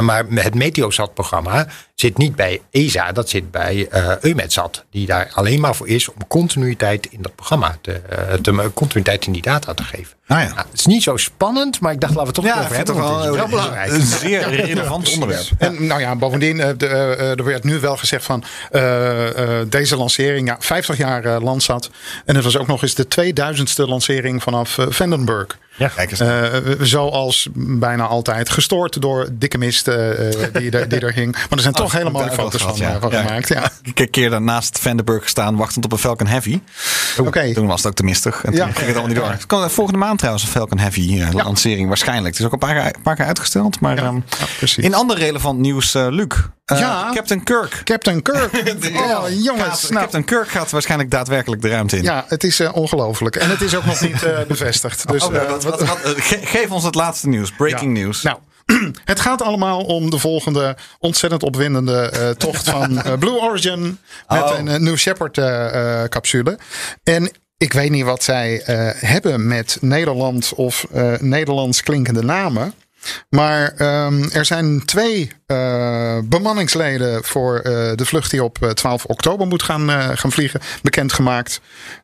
Maar het Meteosat-programma zit niet bij ESA, dat zit bij EUMETSAT. Die daar alleen maar voor is om continuïteit in dat programma, te, te, continuïteit in die data te geven. Ah ja. Nou, het is niet zo spannend, maar ik dacht laten we toch Ja, vind hebben. toch wel wel belangrijk. een zeer relevant onderwerp. En nou ja, bovendien, eh, eh, er werd nu wel gezegd van eh, eh, deze lancering, ja, 50 jaar eh, Landsat. En het was ook nog eens de 2000ste lancering vanaf eh, Vandenberg. Ja. Kijk eens. Eh, zoals bijna altijd gestoord door dikke mist eh, eh, die, er, die er hing. Maar er zijn toch Oh, hele mooie daar hebben we foto's van, gehad, ja. van Ja. gemaakt. Ja. Ik heb een keer daarnaast Vandenberg gestaan, wachtend op een Falcon Heavy. Oké. Toen was het ook te mistig. En toen Ja. ging het allemaal niet door. Komt volgende maand trouwens een Falcon Heavy eh, lancering waarschijnlijk. Het is ook een paar, een paar keer uitgesteld. Maar ehm, Ja, precies. in ander relevant nieuws, eh, Luc. Eh, Ja. Captain Kirk. Captain Kirk. oh, jongens. Gaat- Nou, Captain Kirk gaat waarschijnlijk daadwerkelijk de ruimte in. ja, het is ongelooflijk. En het is ook nog niet eh, bevestigd. Dus, Oh, eh, wat- wat- wat- ge- geef ons het laatste nieuws. Breaking Ja. news. Nou, het gaat allemaal om de volgende ontzettend opwindende eh, tocht van eh, Blue Origin. Met Oh. een eh, New Shepard capsule. En ik weet niet wat zij hebben met Nederland of Nederlands klinkende namen. Maar ehm, er zijn twee eh, bemanningsleden voor eh, de vlucht die op eh, 12 oktober moet gaan, eh, gaan vliegen, bekendgemaakt.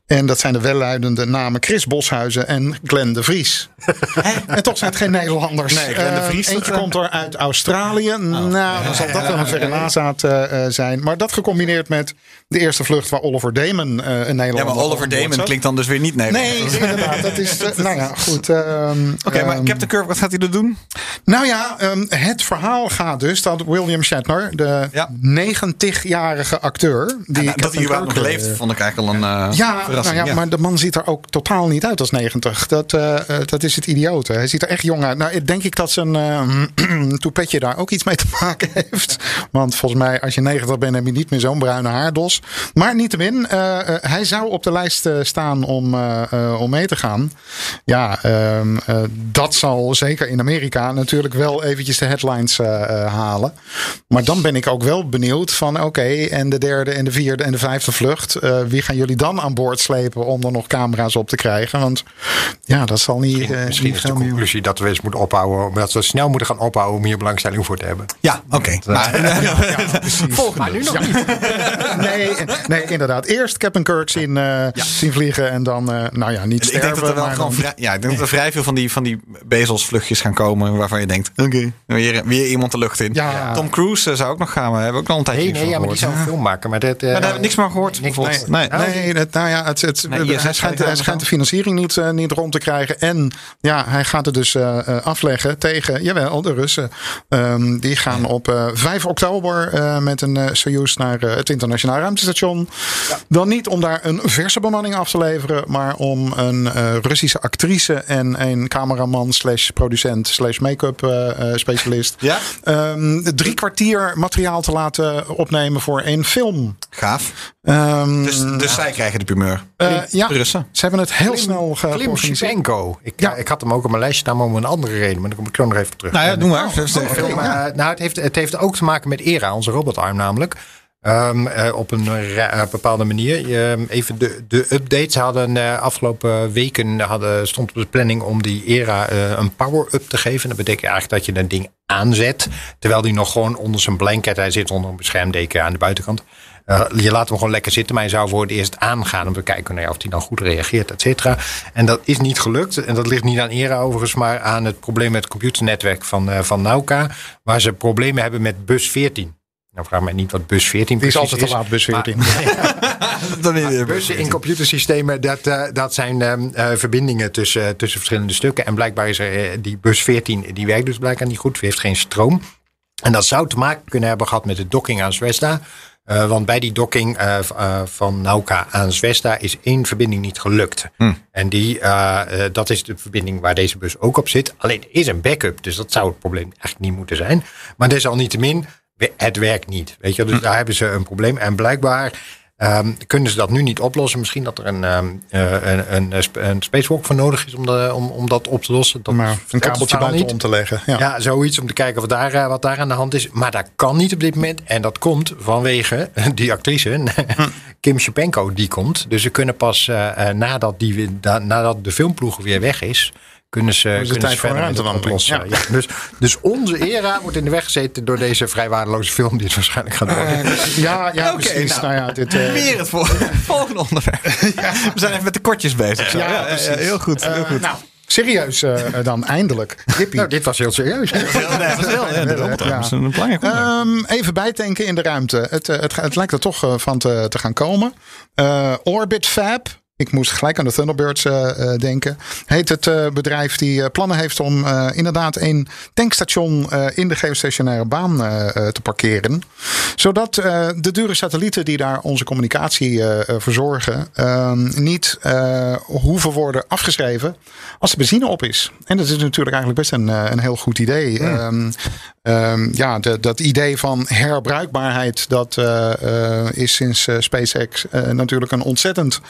En dat zijn de welluidende namen Chris Boshuizen en Glenn de Vries. en toch zijn het geen Nederlanders. Nee, Glenn de Eh, Vries, eentje eh, komt er uit Australië. nou, dan zal dat wel een verre nazaat eh, eh, zijn. Maar dat gecombineerd met de eerste vlucht waar Oliver Damon eh een Nederlander Ja, maar Oliver Damon klinkt dan dus weer niet Nederlands. Nee, inderdaad. Dat is, eh, nou ja, goed. ehm, Oké, maar ehm, Captain Kirk, wat gaat hij er doen? nou ja, ehm, het verhaal gaat dus dat William Shatner, de Ja. 90-jarige acteur. Die Nou, dat hij überhaupt nog leeft, eh, vond ik eigenlijk al een eh, ja, nou verrassing. ja, maar de man ziet er ook totaal niet uit als 90. Dat, eh, eh, dat is het idiote. Hij ziet er echt jong uit. Nou, ik denk ik dat zijn eh, toepetje daar ook iets mee te maken heeft. Want volgens mij, als je 90 bent, heb je niet meer zo'n bruine haardos. Maar niettemin, eh eh, hij zou op de lijst eh, staan om, eh, eh, om mee te gaan. Ja, ehm, eh, dat zal zeker in Amerika natuurlijk wel eventjes de headlines eh, eh, halen. Maar dan ben ik ook wel benieuwd van oké, en de derde en de vierde en de vijfde vlucht. eh, wie gaan jullie dan aan boord slepen om er nog camera's op te krijgen? Want ja, dat zal niet. eh, Misschien niet is de veel meer- conclusie dat we eens moeten ophouden. Omdat we snel moeten gaan ophouden om hier belangstelling voor te hebben. Ja, oké. Maar volgende. Maar nu nog Ja. nee, nee, inderdaad. Eerst Captain Kirk zien, eh, zien vliegen en dan, eh, nou ja, niet Ik sterven. denk dat er wel maar gewoon vrij, ja, ik denk dat er vrij veel van die, van die bezelsvluchtjes gaan komen waarvan je denkt, oké, weer, weer iemand de lucht in. Ja. Tom Cruise eh, zou ook nog gaan, we hebben ook al een tijdje Nee, iets nee, ja, maar die zou een film maken. Maar dat, eh, Maar daar hebben we niks meer gehoord. Niks. Nee. Nee, het, nou ja, het, het, Nee, hij, schijnt, gaat hij hij schijnt de financiering niet, eh, niet rond te krijgen. En ja, hij gaat het dus eh, eh, afleggen tegen, jawel, de Russen. Ehm, die gaan op eh, 5 oktober eh, met een eh, Soyuz naar eh, het internationaal ruimtestation. Dan niet om daar een verse bemanning af te leveren, maar om een eh, Russische actrice en een cameraman slash producent slash make-up eh, eh, specialist. Ja? Ehm, drie kwartier materiaal te laten opnemen voor één film. Gaaf. Ehm, Dus, dus zij krijgen de primeur. eh, ja, de Russen. ze hebben het heel snel georganiseerd. Ik, Ja. ik had hem ook op mijn lijstje staan, om een andere reden. Maar dan kom ik zo nog even op terug. Nou ja, doe maar. Film, eh, nou, het heeft, het heeft ook te maken met ERA, onze robotarm namelijk. Ehm, eh, op een eh, bepaalde manier. Je, even de, de updates hadden eh, afgelopen weken hadden, stond op de planning om die ERA een power-up te geven. Dat betekent eigenlijk dat je een ding aanzet. Terwijl die nog gewoon onder zijn blanket, hij zit onder een beschermdeken aan de buitenkant. Je laat hem gewoon lekker zitten, maar je zou voor het eerst aangaan om te kijken nou of hij dan goed reageert, et cetera. En dat is niet gelukt. En dat ligt niet aan ERA overigens, maar aan het probleem met het computernetwerk van, van Nauka. Waar ze problemen hebben met bus 14. Nou, vraag mij niet wat bus 14 Die is precies altijd te laat, bus 14. Bussen in computersystemen, dat, eh, dat zijn ehm, eh, verbindingen tussen, tussen verschillende stukken. En blijkbaar is er eh, die bus 14, die werkt dus blijkbaar niet goed, die heeft geen stroom. En dat zou te maken kunnen hebben gehad met de docking aan Zvezda. Eh, want bij die docking eh, eh, van Nauka aan Zvezda is één verbinding niet gelukt. En die, eh, eh, dat is de verbinding waar deze bus ook op zit. Alleen er is een backup, dus dat zou het probleem eigenlijk niet moeten zijn. Maar desalniettemin, het werkt niet. Weet je, dus daar hebben ze een probleem. En blijkbaar ehm, kunnen ze dat nu niet oplossen. Misschien dat er een, eh, een, een, een, sp- een spacewalk voor nodig is om, de, om, om dat op te lossen. Dat Maar een het kabeltje buiten om te leggen. Ja. Ja, zoiets om te kijken wat daar, eh, wat daar aan de hand is. Maar dat kan niet op dit moment. En dat komt vanwege die actrice, Kim Shapenko, die komt. Dus ze kunnen pas eh, nadat, die, da- nadat de filmploeg weer weg is... Kunnen ze, het kunnen tijd ze verder ruimtewandeling. oplossen. Ja. dus, dus onze era wordt in de weg gezeten door deze vrij waardeloze film... die het waarschijnlijk gaat worden. Ja, ja, Oké, precies. nou. Nou, ja, dit, eh, Weer het vol- volgende onderwerp. We zijn even met de kortjes bezig. Ja, Ja, precies. ja, heel goed. Heel eh, goed. nou, serieus eh, dan, eindelijk. Nou, dit was heel serieus. Ja, nee, dat ja, de Ja. een onderwerp. Ehm, even bijtanken in de ruimte. Het, eh, het, het lijkt er toch eh, van te, te gaan komen. Eh, Orbit Fab. Ik moest gelijk aan de Thunderbirds eh, eh, denken. Heet het eh, bedrijf die plannen heeft om inderdaad een tankstation in de geostationaire baan te parkeren. Zodat de dure satellieten die daar onze communicatie verzorgen, ehm, niet hoeven worden afgeschreven als de benzine op is. En dat is natuurlijk eigenlijk best een, een heel goed idee. Ehm, ehm, ja, de- dat idee van herbruikbaarheid, dat is sinds SpaceX natuurlijk een ontzettend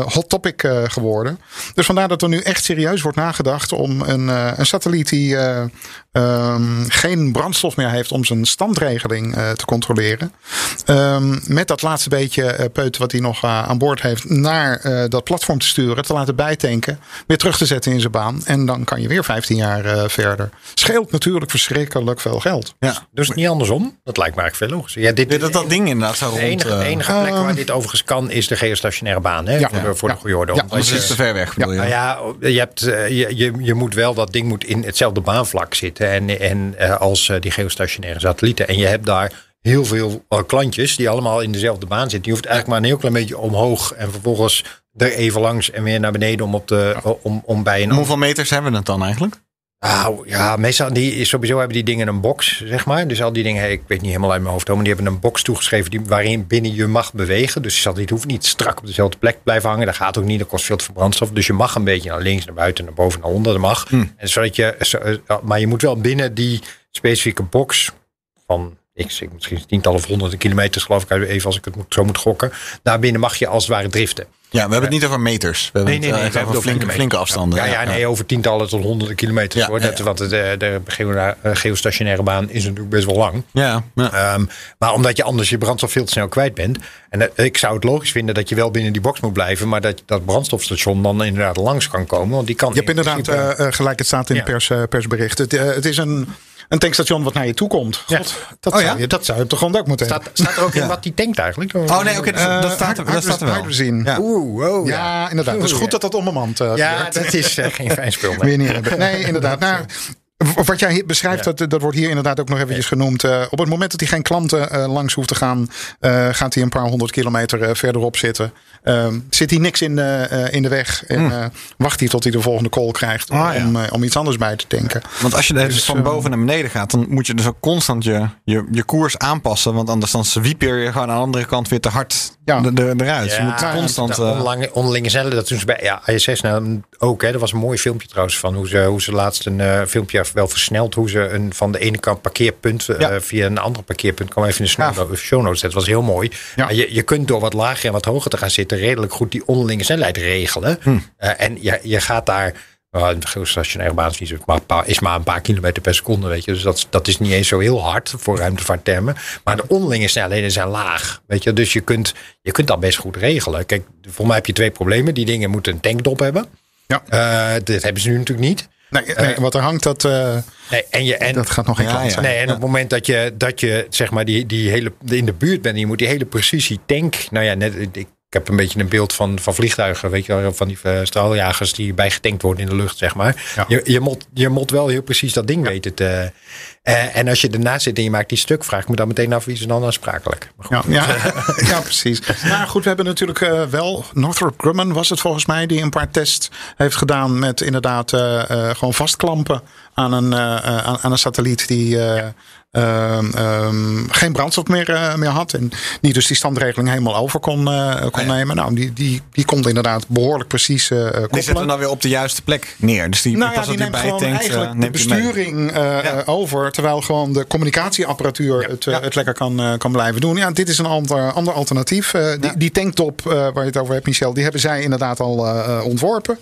hot topic eh, geworden. Dus vandaar dat er nu echt serieus wordt nagedacht om een, eh, een satelliet die eh, ehm, geen brandstof meer heeft om zijn standregeling eh, te controleren. Ehm, met dat laatste beetje eh, peut wat hij nog eh, aan boord heeft naar eh, dat platform te sturen, te laten bijtanken, weer terug te zetten in zijn baan. En dan kan je weer 15 jaar eh, verder. Scheelt natuurlijk verschrikkelijk veel geld. Ja. Dus niet andersom? Dat lijkt me eigenlijk veel logischer. Ja, dit, Ja, dat dat ding inderdaad zo de rond... enige, de eh, enige plek waar Ehm, dit overigens kan is de geostationaire baan. Hè? Ja. voor de, voor de Ja. goede orde. Ja, Anders je- is het te ver weg, bedoel je? Nou ja, je, hebt, je, je, je moet wel, dat ding moet in hetzelfde baanvlak zitten. En, en eh, als eh, die geostationaire satellieten. En je hebt daar heel veel eh, klantjes die allemaal in dezelfde baan zitten. Je hoeft eigenlijk maar een heel klein beetje omhoog. En vervolgens er even langs en weer naar beneden om, op de, om, om bij een En hoeveel meters hebben we het dan eigenlijk? Nou ja, meestal die, sowieso hebben die dingen een box, zeg maar. Dus al die dingen, ik weet niet helemaal uit mijn hoofd, maar die hebben een box toegeschreven die, waarin binnen je mag bewegen. Dus je satelliet hoeft niet strak op dezelfde plek te blijven hangen. Dat gaat ook niet, dat kost veel te veel brandstof. Dus je mag een beetje naar links, naar buiten, naar boven, naar onder. Dat mag. En zodat je, zo- eh, maar je moet wel binnen die specifieke box van ik zeg misschien tientallen of honderden kilometers, geloof ik, even als ik het moet, zo moet gokken. Daarbinnen mag je als het ware driften. Ja, we hebben het niet over meters. We hebben het eh, echt we hebben over het flinke, flinke afstanden. Ja, ja, nee, over tientallen tot honderden kilometers. Ja, hoor. ja, Dat. Want de, de eh, geostationaire baan is natuurlijk best wel lang. Ja, ja. Ehm, maar omdat je anders je brandstof veel te snel kwijt bent. En ik zou het logisch vinden dat je wel binnen die box moet blijven. Maar dat dat brandstofstation dan inderdaad langs kan komen. Want die kan Je hebt in inderdaad principe- eh, eh, gelijk, het staat in Ja. het pers, persbericht. Het, het is een, een tankstation wat naar je toe komt. God, Ja. dat, Oh, zou ja? je, dat zou je toch gewoon ook moeten staat, staat er ook in wat die tankt eigenlijk? Oh nee, oké, dus hebben. dat, staat er, dat staat er wel. Hydrazine. Ja. Oeh, oh, ja. Ja, inderdaad. Het is Oeh, goed ja. dat dat onbemand uh, Ja, dat is eh, geen fijn spul. nee. Weer niet hebben. Nee, inderdaad. Nou, wat jij hier beschrijft, dat, dat wordt hier inderdaad ook nog eventjes genoemd. Eh, op het moment dat hij geen klanten eh, langs hoeft te gaan, eh, gaat hij een paar honderd kilometer eh, verderop zitten. Ehm, zit hij niks in de, eh, in de weg en eh, wacht hij tot hij de volgende call krijgt om, Hmm. Ah, ja. om, eh, om iets anders bij te denken. Want als je dus Dus, van boven naar beneden gaat, dan moet je dus ook constant je, je, je koers aanpassen. Want anders dan zwieper je gewoon aan de andere kant weer te hard Ja. de, de, eruit. je moet Ja, constant... dat eh, onderlinge, onderlinge cellen, dat doen ze bij ja, ISS nou ook. Hè. Er was een mooi filmpje trouwens van hoe ze, hoe ze laatst een eh, filmpje wel versneld. Hoe ze een, van de ene kant parkeerpunt eh, via een andere parkeerpunt. kwam even in de show notes. Dat was heel mooi. Ja. Maar je, je kunt door wat lager en wat hoger te gaan zitten redelijk goed die onderlinge snelheid regelen. Eh, en je, je gaat daar. Uh, de geostationaire baan is, niet zo, maar een paar- is maar een paar kilometer per seconde, weet je. Dus dat, dat is niet eens zo heel hard voor ruimtevaarttermen. Maar de onderlinge snelheden zijn laag, weet je. Dus je kunt, je kunt dat best goed regelen. Kijk, voor mij heb je twee problemen. Die dingen moeten een tankdop hebben. Ja. Eh, dat hebben ze nu natuurlijk niet. Nee, nee, wat er hangt, dat, eh, Nee, en je, en, dat gaat nog geen Ja, zijn. Nee, en op het moment dat je, dat je zeg maar die, die hele, in de buurt bent en je moet die hele precisie tank. Nou ja, net, ik, ik heb een beetje een beeld van, van vliegtuigen, weet je wel, van die eh, straaljagers die bijgetankt worden in de lucht, zeg maar. Ja. Je, je, moet, je moet wel heel precies dat ding weten te. eh, en als je ernaast zit en je maakt die stuk, vraag ik me dan meteen af wie is dan aansprakelijk. Maar. Ja, ja, ja, precies. Nou goed, we hebben natuurlijk eh, wel Northrop Grumman was het volgens mij die een paar tests heeft gedaan met inderdaad eh, eh, gewoon vastklampen aan een, eh, eh, aan, aan een satelliet die eh, ehm, ehm, geen brandstof meer, eh, meer had en die dus die standregeling helemaal over kon, eh, kon nemen. Nou, die, die, die kon inderdaad behoorlijk precies eh die zetten koppelen. dan weer op de juiste plek neer. Dus die Nou ja, die neemt gewoon tankt, eigenlijk de besturing over. Terwijl gewoon de communicatieapparatuur het, het lekker kan, kan blijven doen. Ja, dit is een ander, ander alternatief. Die, die tanktop waar je het over hebt, Michel, die hebben zij inderdaad al ontworpen.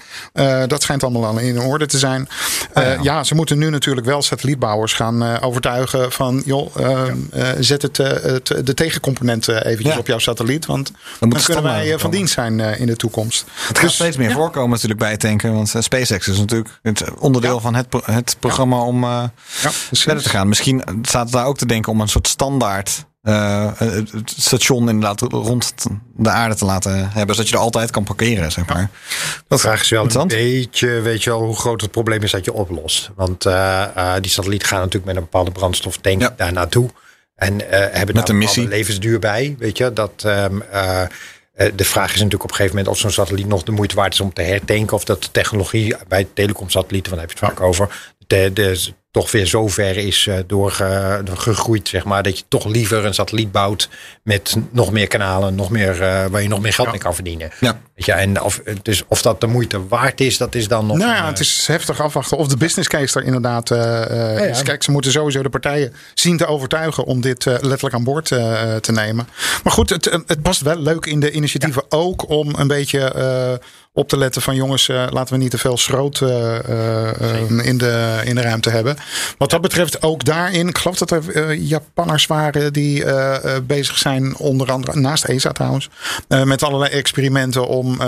Dat schijnt allemaal al in orde te zijn. Eh, ja. ze moeten nu natuurlijk wel satellietbouwers gaan overtuigen van... joh, eh, eh, zet het, eh, het, de tegencomponenten eventjes Ja. op jouw satelliet. Want dan, moet kunnen wij eh, van komen. dienst zijn eh, in de toekomst. Het gaat steeds meer voorkomen natuurlijk bij tanken. Want eh, SpaceX is natuurlijk het onderdeel van het, pro- het programma om eh, verder te gaan. Misschien staat het daar ook te denken om een soort standaard eh, het station inderdaad rond de aarde te laten hebben. Zodat je er altijd kan parkeren, zeg maar. De vraag is wel een beetje, weet je wel, hoe groot het probleem is dat je oplost. Want eh, eh, die satellieten gaan natuurlijk met een bepaalde brandstoftank Ja. daar naartoe. En hebben daar een bepaalde levensduur bij, weet je. Dat, ehm, eh, Eh, de vraag is natuurlijk op een gegeven moment of zo'n satelliet nog de moeite waard is om te herdenken. Of dat de technologie bij telecomsatellieten, want daar heb je het vaak over, de, de, toch weer zo ver is uh, doorgegroeid, zeg maar. Dat je toch liever een satelliet bouwt met nog meer kanalen, nog meer, uh, waar je nog meer geld Ja. mee kan verdienen. Ja. Weet je, en of, dus of dat de moeite waard is, dat is dan nog. Nou ja, een, het is heftig afwachten of de business case er inderdaad eh, eh, Ja, ja. is. Kijk, ze moeten sowieso de partijen zien te overtuigen om dit eh, letterlijk aan boord eh, te nemen. Maar goed, het, het past wel leuk in de initiatieven ook om een beetje eh, op te letten van jongens, eh, laten we niet te veel schroot eh, eh, in, de, in de ruimte hebben. Wat dat betreft ook daarin, ik geloof dat er Japanners waren die bezig zijn, onder andere naast ESA trouwens, met allerlei experimenten om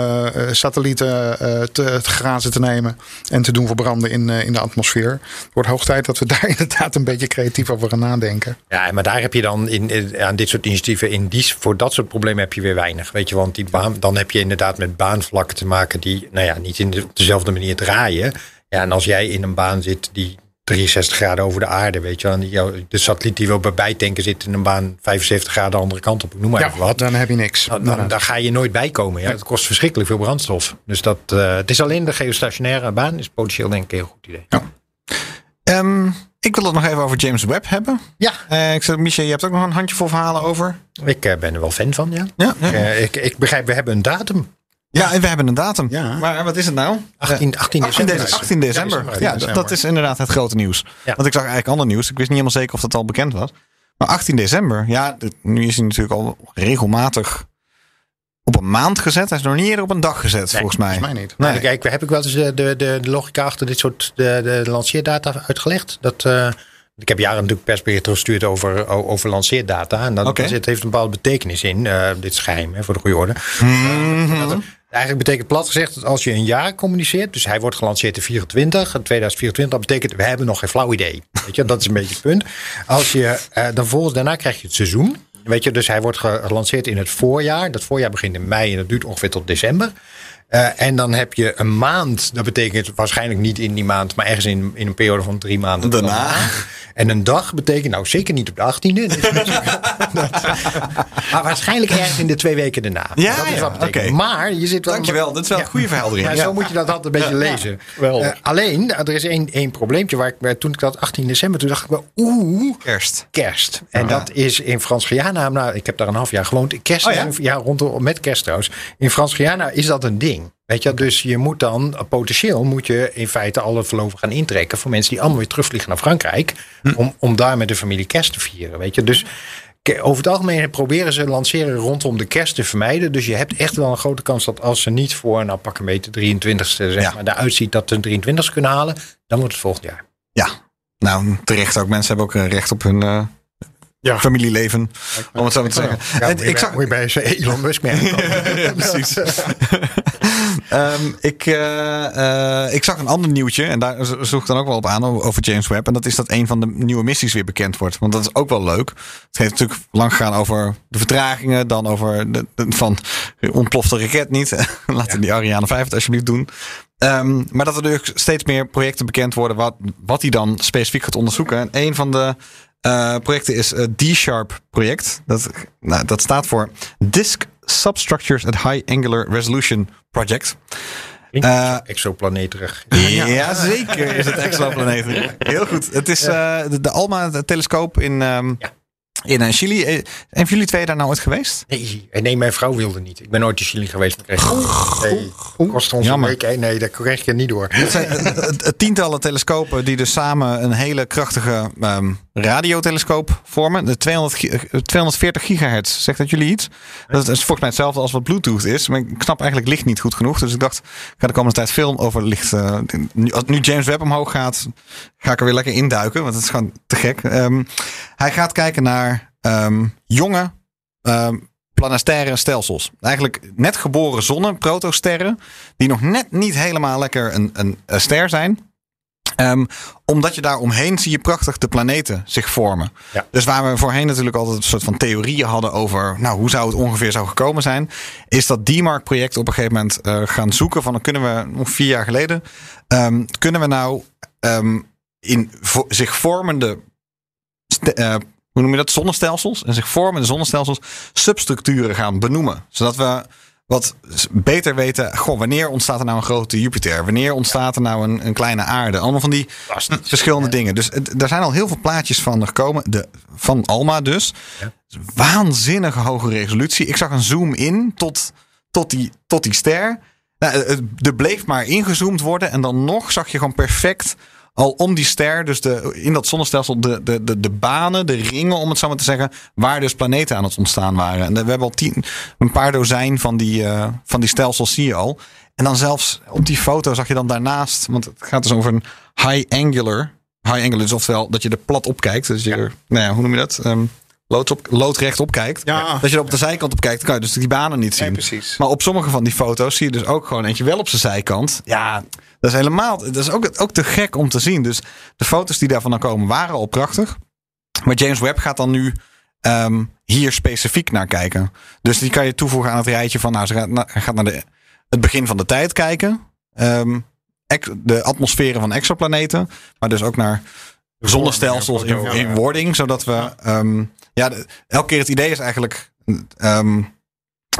satellieten te, te grazen te nemen en te doen verbranden in, in de atmosfeer. Het wordt hoog tijd dat we daar inderdaad een beetje creatief over gaan nadenken. Ja, maar daar heb je dan in, in- aan dit soort initiatieven, in die, voor dat soort problemen heb je weer weinig. Weet je, want die baan, dan heb je inderdaad met baanvlakken te maken die, nou ja, niet in de, op dezelfde manier draaien. Ja, en als jij in een baan zit die 63 graden over de aarde, weet je, wel, de satelliet die wil bij bijtanken zit in een baan 75 graden de andere kant op, noem maar even wat. dan heb je niks. Dan, dan, ga je nooit bij komen. Ja. Het kost verschrikkelijk veel brandstof. Dus dat, eh, het is alleen de geostationaire baan, is potentieel denk ik een heel goed idee. Ehm, ik wil het nog even over James Webb hebben. Ja, Eh, ik zeg, Michel, je hebt ook nog een handjevol verhalen over. ik eh, ben er wel fan van, ja. Ja, ja. Ik, ik begrijp, we hebben een datum. Ja en we hebben een datum. Ja. Maar wat is het nou? 18, 18 18 december. december. 18 december. Ja, december. dat, dat is inderdaad het grote nieuws. Ja. Want ik zag eigenlijk ander nieuws. Ik wist niet helemaal zeker of dat al bekend was. Maar 18 december, ja, dit- nu is hij natuurlijk al regelmatig op een maand gezet. Hij is nog niet eerder op een dag gezet, volgens mij. volgens mij niet. Nee. Nou, Kijk, heb ik wel eens de, de, de, de logica achter dit soort de, de lanceerdata uitgelegd. Dat, eh, ik heb jaren natuurlijk persberichten gestuurd over, over lanceerdata. En dat, zit, heeft een bepaalde betekenis in. Eh, dit is geheim, hè, voor de goede orde. Mhm. Eigenlijk betekent plat gezegd dat als je een jaar communiceert, dus hij wordt gelanceerd in 24, in 2024, dat betekent we hebben nog geen flauw idee. Weet je, dat is een beetje het punt. Als je eh, dan volgens daarna krijg je het seizoen. Weet je, dus hij wordt ge- gelanceerd in het voorjaar. Dat voorjaar begint in mei en dat duurt ongeveer tot december. Eh, en dan heb je een maand, dat betekent waarschijnlijk niet in die maand, maar ergens in, in een periode van drie maanden. Daarna. En een dag betekent nou zeker niet op de 18e. Dus dat- maar waarschijnlijk ergens in de twee weken daarna. Ja, dat is ja, wat betekent. oké. Maar je zit wel. Dankjewel, dat is wel een goede verheldering. Ja, Ja. zo moet je dat altijd een beetje lezen. Eh, alleen, er is één, één probleempje waar ik toen ik dat 18 december, toen dacht ik wel, oeh, Kerst. kerst. En dat is in Frans-Guyana, nou, ik heb daar een half jaar gewoond. Kerst, Oh ja? ja, rondom, met kerst trouwens. In Frans-Guyana is dat een ding. Weet je, dus je moet dan, eh, potentieel moet je in feite alle verloven gaan intrekken voor mensen die allemaal weer terugvliegen naar Frankrijk. Hm. Om, om daar met de familie kerst te vieren. Weet je, dus over het algemeen proberen ze lanceren rondom de kerst te vermijden. Dus je hebt echt wel een grote kans dat als ze niet voor, nou pak een beetje 23ste, zeg Ja. maar, eruit ziet dat ze een 23ste kunnen halen, dan wordt het volgend jaar. Ja, nou terecht ook. Mensen hebben ook recht op hun eh, Ja. familieleven. Om het zo maar te zeggen. Ja, En ik zag, moet je bij Elon Musk merken. ja, precies. Ehm, ik, eh, eh, ik zag een ander nieuwtje. En daar zo- zoek ik dan ook wel op aan over James Webb. En dat is dat een van de nieuwe missies weer bekend wordt. Want dat is ook wel leuk. Het heeft natuurlijk lang gegaan over de vertragingen. Dan over de, van ontploft de raket niet. Laten die Ariane 5 het alsjeblieft doen. Ehm, maar dat er dus steeds meer projecten bekend worden. Wat, wat hij dan specifiek gaat onderzoeken. En een van de eh, projecten is het D-Sharp project. Dat, nou, dat staat voor Disk Substructures at High Angular Resolution Project. Eh, Exoplaneterig. ja, zeker is het exoplaneet. Heel goed. Het is eh, de, de ALMA-telescoop in, ehm, Ja. In eh, Chili. Eh, Zijn jullie twee daar nou ooit geweest? Nee, eh, nee, mijn vrouw wilde niet. Ik ben nooit in Chili geweest. maar kreeg nee, kost ons Jammer. een week. eh, Nee, dat kreeg je niet door. Het zijn eh, eh, eh, tientallen telescopen die dus samen een hele krachtige ehm, radiotelescoop vormen. De 200, gi- eh, 240 gigahertz, zegt dat jullie iets? Dat is volgens mij hetzelfde als wat Bluetooth is. Maar ik snap eigenlijk licht niet goed genoeg. Dus ik dacht, ik ga de komende tijd veel over licht. eh, nu, als nu James Webb omhoog gaat, ga ik er weer lekker induiken. Want het is gewoon te gek. Ehm, hij gaat kijken naar ehm, jonge ehm, planetaire stelsels. Eigenlijk net geboren zonnen, protosterren, die nog net niet helemaal lekker een, een, een ster zijn. Omdat je daar omheen zie je prachtig de planeten zich vormen. Ja. Dus waar we voorheen natuurlijk altijd een soort van theorieën hadden over nou, hoe zou het ongeveer zou gekomen zijn, is dat D-Mark-project op een gegeven moment eh, gaan zoeken van dan kunnen we nog vier jaar geleden, kunnen we nou in vo- zich vormende eh, hoe noem je dat, zonnestelsels. En zich voor met de zonnestelsels substructuren gaan benoemen. Zodat we wat beter weten, goh, wanneer ontstaat er nou een grote Jupiter? Wanneer ontstaat er nou een, een kleine aarde? Allemaal van die verschillende dingen. Dus er zijn al heel veel plaatjes van gekomen. De, van Alma dus. Waanzinnige hoge resolutie. Ik zag een zoom in tot, tot, die, tot die ster. Nou, er bleef maar ingezoomd worden. En dan nog zag je gewoon perfect al om die ster, dus de, in dat zonnestelsel, de, de, de, de banen, de ringen, om het zo maar te zeggen, waar dus planeten aan het ontstaan waren. En we hebben al tien, een paar dozijn van die, eh, van die stelsels, zie je al. En dan zelfs op die foto zag je dan daarnaast, want het gaat dus over een high angular. High angular, dus oftewel dat je er plat op kijkt. Dus je, nou ja, hoe noem je dat? Ehm lood op, loodrecht op kijkt. Ja. Dat je er op de zijkant op kijkt, dan kan je dus die banen niet zien. Nee. Maar op sommige van die foto's zie je dus ook gewoon eentje wel op zijn zijkant. Ja, dat is helemaal. Dat is ook, ook te gek om te zien. Dus de foto's die daarvan dan komen waren al prachtig. Maar James Webb gaat dan nu ehm, hier specifiek naar kijken. Dus die kan je toevoegen aan het rijtje van. Nou, ze gaat, na- hij gaat naar de, het begin van de tijd kijken. Ehm, de atmosferen van exoplaneten. Maar dus ook naar zonnestelsels in, in wording. Zodat we. ehm, ja, de- elke keer het idee is eigenlijk. ehm,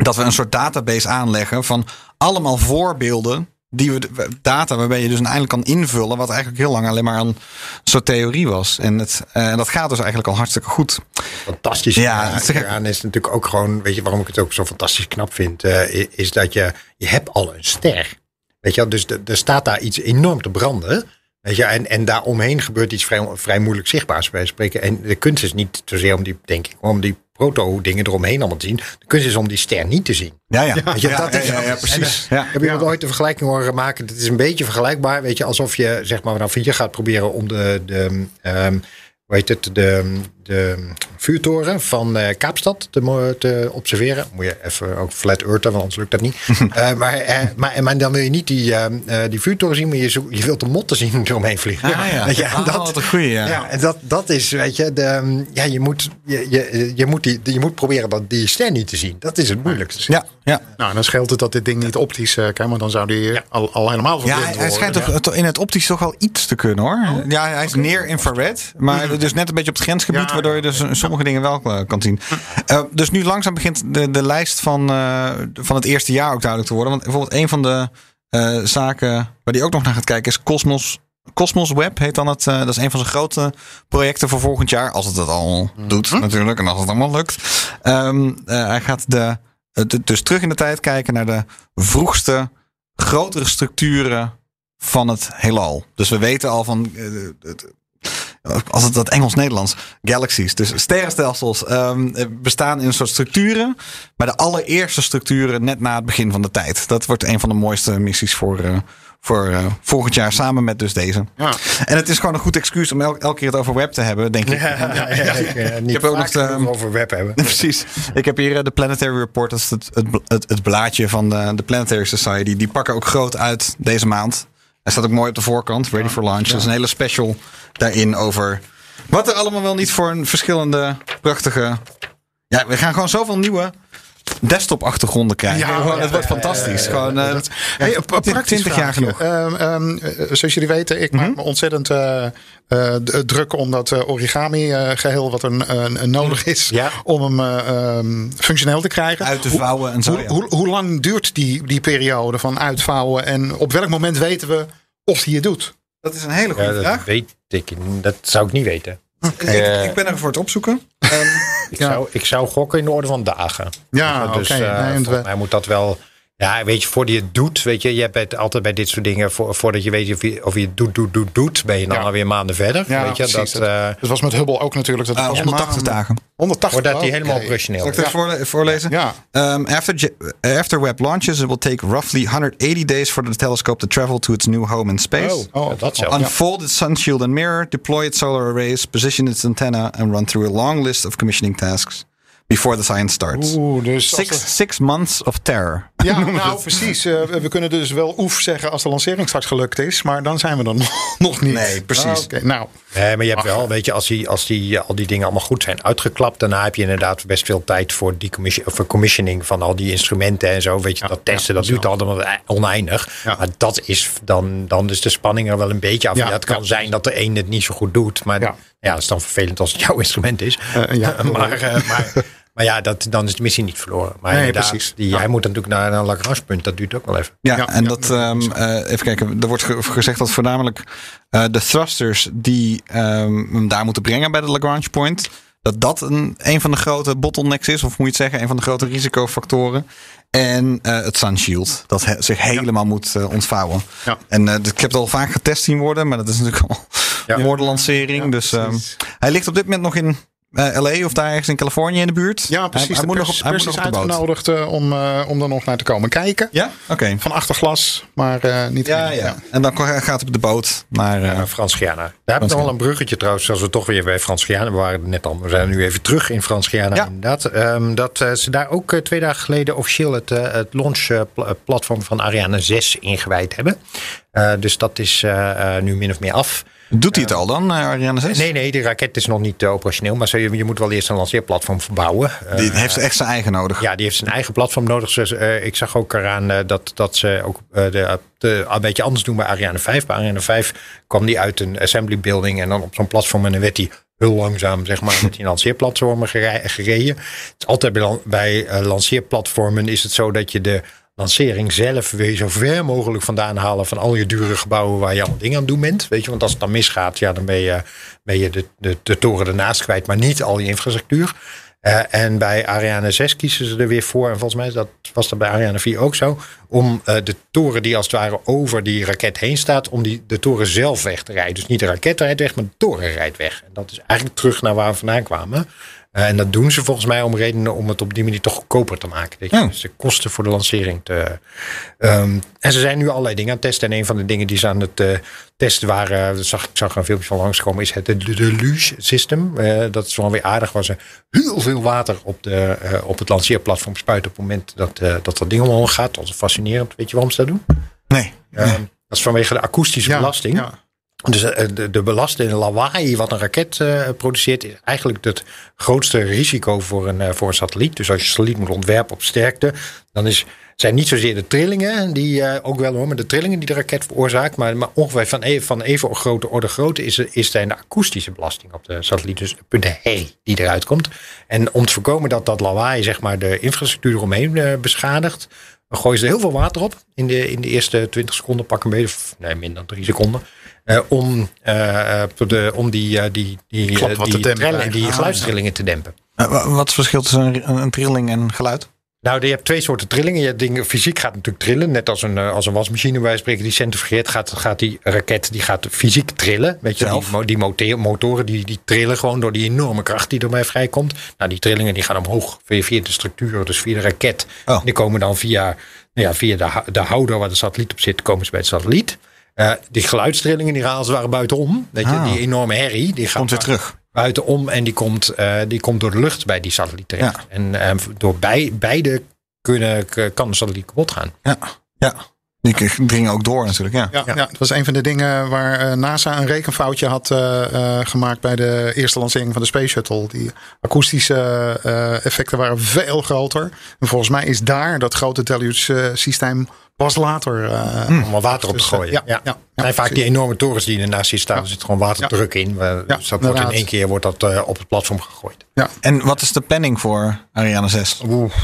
dat we een soort database aanleggen van allemaal voorbeelden. Die we, data waarbij je dus eindelijk kan invullen. Wat eigenlijk heel lang alleen maar een soort theorie was. En het, eh, dat gaat dus eigenlijk al hartstikke goed. fantastisch Ja, het is natuurlijk ook gewoon, weet je, waarom ik het ook zo fantastisch knap vind, eh, is dat je, je hebt al een ster. Weet je, dus er staat daar iets enorm te branden. Weet je, en, en daaromheen gebeurt iets vrij, vrij moeilijk zichtbaars bij spreken. En de kunst is niet zozeer om die, denk ik, om die proto-dingen eromheen allemaal te zien. De kunst is om die ster niet te zien. Ja, ja. Weet je, ja, dat is, ja, ja, ja, precies. Ja. Heb je ooit een vergelijking horen maken? Het is een beetje vergelijkbaar. Weet je, alsof je zeg maar vanaf hier gaat proberen om de, de ehm, hoe heet het, de, de vuurtoren van eh, Kaapstad te, observeren. Moet je even ook flat earthen, want anders lukt dat niet. Eh, maar, eh, maar, maar dan wil je niet die, ehm, eh, die vuurtoren zien, maar je, je wilt de motten zien die eromheen vliegen. Ah, ja. Ah, dat, wat een goeie, ja. ja, en dat, dat is, weet je, de, ja, je, moet, je, je, je, moet die, je moet proberen dat, die ster niet te zien. Dat is het moeilijkste. Ja, ja. Nou, dan scheelt het dat dit ding niet optisch kan, maar dan zou die al, al helemaal Ja, verblind hij, hij schijnt toch in het optisch toch wel iets te kunnen hoor. Ja, hij is neer infrared. Maar dus net een beetje op het grensgebied, Ja, waardoor je dus sommige dingen wel eh, kan zien. Eh, dus nu langzaam begint de, de lijst van, eh, van het eerste jaar ook duidelijk te worden. Want bijvoorbeeld een van de zaken waar die ook nog naar gaat kijken is Cosmos. Cosmos Web heet dan het. dat is een van zijn grote projecten voor volgend jaar. Als het dat al doet natuurlijk. En als het allemaal lukt. Ehm, eh, hij gaat de, de- dus terug in de tijd kijken naar de vroegste, grotere structuren van het heelal. Dus we weten al van. Als het dat Engels-Nederlands, galaxies. Dus sterrenstelsels ehm, eh, bestaan in een soort structuren. Maar de allereerste structuren net na het begin van de tijd. Dat wordt een van de mooiste missies voor, eh, voor eh, volgend jaar. Samen met dus deze. Ja. En het is gewoon een goed excuus om el- elke keer het over web te hebben, denk ik. Ja, ik, eh, niet heb ook nog de- over web hebben. Precies. Ik heb hier de Planetary Report. Dat is het, het, het, het blaadje van de, de Planetary Society. Die pakken ook groot uit deze maand. Hij staat ook mooi op de voorkant. Ready for launch. Dat is een hele special daarin over wat er allemaal wel niet voor een verschillende prachtige... Ja, we gaan gewoon zoveel nieuwe desktop achtergronden krijgen. Ja, Gewoon, het wordt ja, fantastisch. Gewoon, eh, Hey, praktisch 20 jaar genoeg. Mhm. Ehm, ehm, eh, zoals jullie weten, ik maak me ontzettend eh, eh, druk om dat eh, origami eh, geheel wat er nodig is Ja. om hem eh, ehm, functioneel te krijgen. Uit te Hoe- vouwen en zo, Hoe, ja. hoe, hoe lang duurt die, die periode van uitvouwen en op welk moment weten we of hij het doet? Dat is een hele goede Ja, dat vraag. weet ik. Dat zou ik niet weten. Ik, ik ben er voor het opzoeken. Ehm, Ik, Ja. zou, ik zou gokken in de orde van dagen. Ja, dus oké. eh, Nee, mij moet dat wel. Ja, weet je, voordat je het doet, weet je, je hebt het altijd bij dit soort dingen, voor, voordat je weet of je, of je het doet, doet, doet, doet, ben je dan Ja. alweer maanden verder. Ja, weet je, precies. dat, eh, was met Hubble ook natuurlijk. Dat het eh, pas 180 maanden- dagen. 180 voordat die oké. helemaal operationeel Zal is. ik het voorlezen? Ja. Um, after, J- after Webb launches, it will take roughly 180 days for the telescope to travel to its new home in space. Oh, Oh, dat zelf. Unfold its sun shield and mirror, deploy its solar arrays, position its antenna, and run through a long list of commissioning tasks before the science starts. Oeh, dus Six, six months of terror. Ja, nou precies. Eh, we kunnen dus wel oef zeggen als de lancering straks gelukt is. Maar dan zijn we dan nog niet. Nee, precies. Ah, Oké, nou. Nee, maar je hebt wel, weet je, als die, als die, al die dingen allemaal goed zijn uitgeklapt, daarna heb je inderdaad best veel tijd voor, decommission, voor commissioning van al die instrumenten en zo. Weet je, dat testen, dat duurt allemaal oneindig. Ja. Maar dat is dan, dan is de spanning er wel een beetje af. Ja, Ja, het kan ja. zijn dat de een het niet zo goed doet, maar Ja. ja, dat is dan vervelend als het jouw instrument is. Eh, ja. maar, eh, maar, maar ja, dat, dan is de missie niet verloren. Maar Nee, inderdaad, precies. Die, Ja. hij moet natuurlijk naar een Lagrange-punt, dat duurt ook wel even. Ja, Ja, en ja, dat, ehm, eh, even kijken, er wordt ge- gezegd dat voornamelijk eh, de thrusters die ehm, hem daar moeten brengen bij de Lagrange point, dat dat een, een van de grote bottlenecks is, of moet je het zeggen, een van de grote risicofactoren. En eh, het sunshield, dat he- zich helemaal moet ontvouwen. Ja. En eh, ik heb het al vaak getest zien worden, maar dat is natuurlijk al Ja. voor de lancering. Ja, dus ehm, hij ligt op dit moment nog in eh, LA of daar ergens in Californië in de buurt. Ja, precies. Hij, hij de moet nog op, pers is op de boot. uitgenodigd eh, om, eh, om er nog naar te komen kijken. Ja, oké. Van achter glas, maar eh, niet Ja, ja. En dan gaat hij op de boot. Maar eh, Ja, Frans Giana. Daar heb ik nog wel een bruggetje trouwens. Als we toch weer bij Frans Giana. We waren net al. We zijn nu even terug in Frans Giana. Ja. Inderdaad. Ehm, dat eh, ze daar ook twee dagen geleden officieel het, het launchplatform van Ariane 6 ingewijd hebben. Eh, dus dat is eh, eh, nu min of meer af. Doet hij het al dan, eh, Ariane 6? Nee, nee, de raket is nog niet eh, operationeel. Maar je, je moet wel eerst een lanceerplatform verbouwen. Eh, Die heeft echt zijn eigen nodig. ja, die heeft zijn eigen platform nodig. Dus, eh, ik zag ook eraan eh, dat, dat ze ook eh, de, de, een beetje anders doen bij Ariane 5. Bij Ariane 5 kwam die uit een assembly building en dan op zo'n platform. En dan werd die heel langzaam, zeg maar, met die lanceerplatformen gere- gereden. Het is altijd bij, bij eh, lanceerplatformen is het zo dat je de lancering zelf wil je zo ver mogelijk vandaan halen van al je dure gebouwen waar je allemaal dingen aan doen bent. Weet je, want als het dan misgaat, ja, dan ben je, ben je de, de, de toren ernaast kwijt, maar niet al je infrastructuur. Eh, en bij Ariane 6 kiezen ze er weer voor, en volgens mij dat, was dat bij Ariane 4 ook zo, om eh, de toren die als het ware over die raket heen staat, om die, de toren zelf weg te rijden. Dus niet de raket rijdt weg, maar de toren rijdt weg. En dat is eigenlijk terug naar waar we vandaan kwamen. Eh, en dat doen ze volgens mij om redenen om het op die manier toch goedkoper te maken. Weet je? Ja. Dus de kosten voor de lancering te. ehm, en ze zijn nu allerlei dingen aan het testen. En een van de dingen die ze aan het eh, testen waren, dat zag, ik zag er een filmpje van langskomen, is het de Deluge System. Eh, dat is wel weer aardig, waar ze heel veel water op, de, op het lanceerplatform spuiten op het moment dat, dat dat ding omhoog gaat. Dat is fascinerend. Weet je waarom ze dat doen? Nee. Ehm, dat is vanwege de akoestische Ja, belasting. ja. Dus eh, de, de belasting, de lawaai wat een raket eh, produceert, is eigenlijk het grootste risico voor een, eh, voor een satelliet. Dus als je een satelliet moet ontwerpen op sterkte, dan is, zijn niet zozeer de trillingen, die ook wel hoor, maar de trillingen die de raket veroorzaakt, maar, maar ongeveer van even, van even grote orde grootte is, is zijn de akoestische belasting op de satelliet. Dus de die eruit komt. En om te voorkomen dat dat lawaai zeg maar, de infrastructuur eromheen eh, beschadigt, dan gooien ze er heel veel water op in de, in de eerste 20 seconden, pak een beetje, of, nee, minder dan 3 seconden. eh, om, eh, de, om die, eh, die, die, wat die, te die geluidstrillingen te dempen. Wa- wat is het verschil tussen een, een trilling en geluid? Nou, je hebt twee soorten trillingen. Je hebt dingen, fysiek gaat natuurlijk trillen. Net als een, eh, als een wasmachine bij spreken die centrifugeert. Gaat, gaat die raket die gaat fysiek trillen. Weet je, Zelf? die, die motoren die, die trillen gewoon door die enorme kracht die erbij vrijkomt. Nou, die trillingen die gaan omhoog via, via de structuur, dus via de raket. Oh. Die komen dan via, nou ja, via de, de houder waar de satelliet op zit, komen ze bij het satelliet. Eh, die geluidstrillingen die gaan als het ware buitenom. Weet je, Ah. die enorme herrie. Die gaat Komt weer terug. Buitenom en die komt, eh, die komt door de lucht bij die satelliet terecht. Ja. En eh, door bij, beide kunnen, kan de satelliet kapot gaan. Ja. ja. Die dringen ook door natuurlijk, ja. Ja, ja. dat was een van de dingen waar eh, NASA een rekenfoutje had eh, eh, gemaakt bij de eerste lancering van de Space Shuttle. Die akoestische eh, effecten waren veel groter. En volgens mij is daar dat grote deluge eh, systeem pas later. eh, Om er water op te Dus, eh, gooien. ja, ja, ja, ja, vaak die enorme torens die ernaast hier staan. Er zit gewoon waterdruk in. Ja, dus dat wordt in één keer wordt dat, eh, op het platform gegooid. En wat is de planning voor Ariane 6?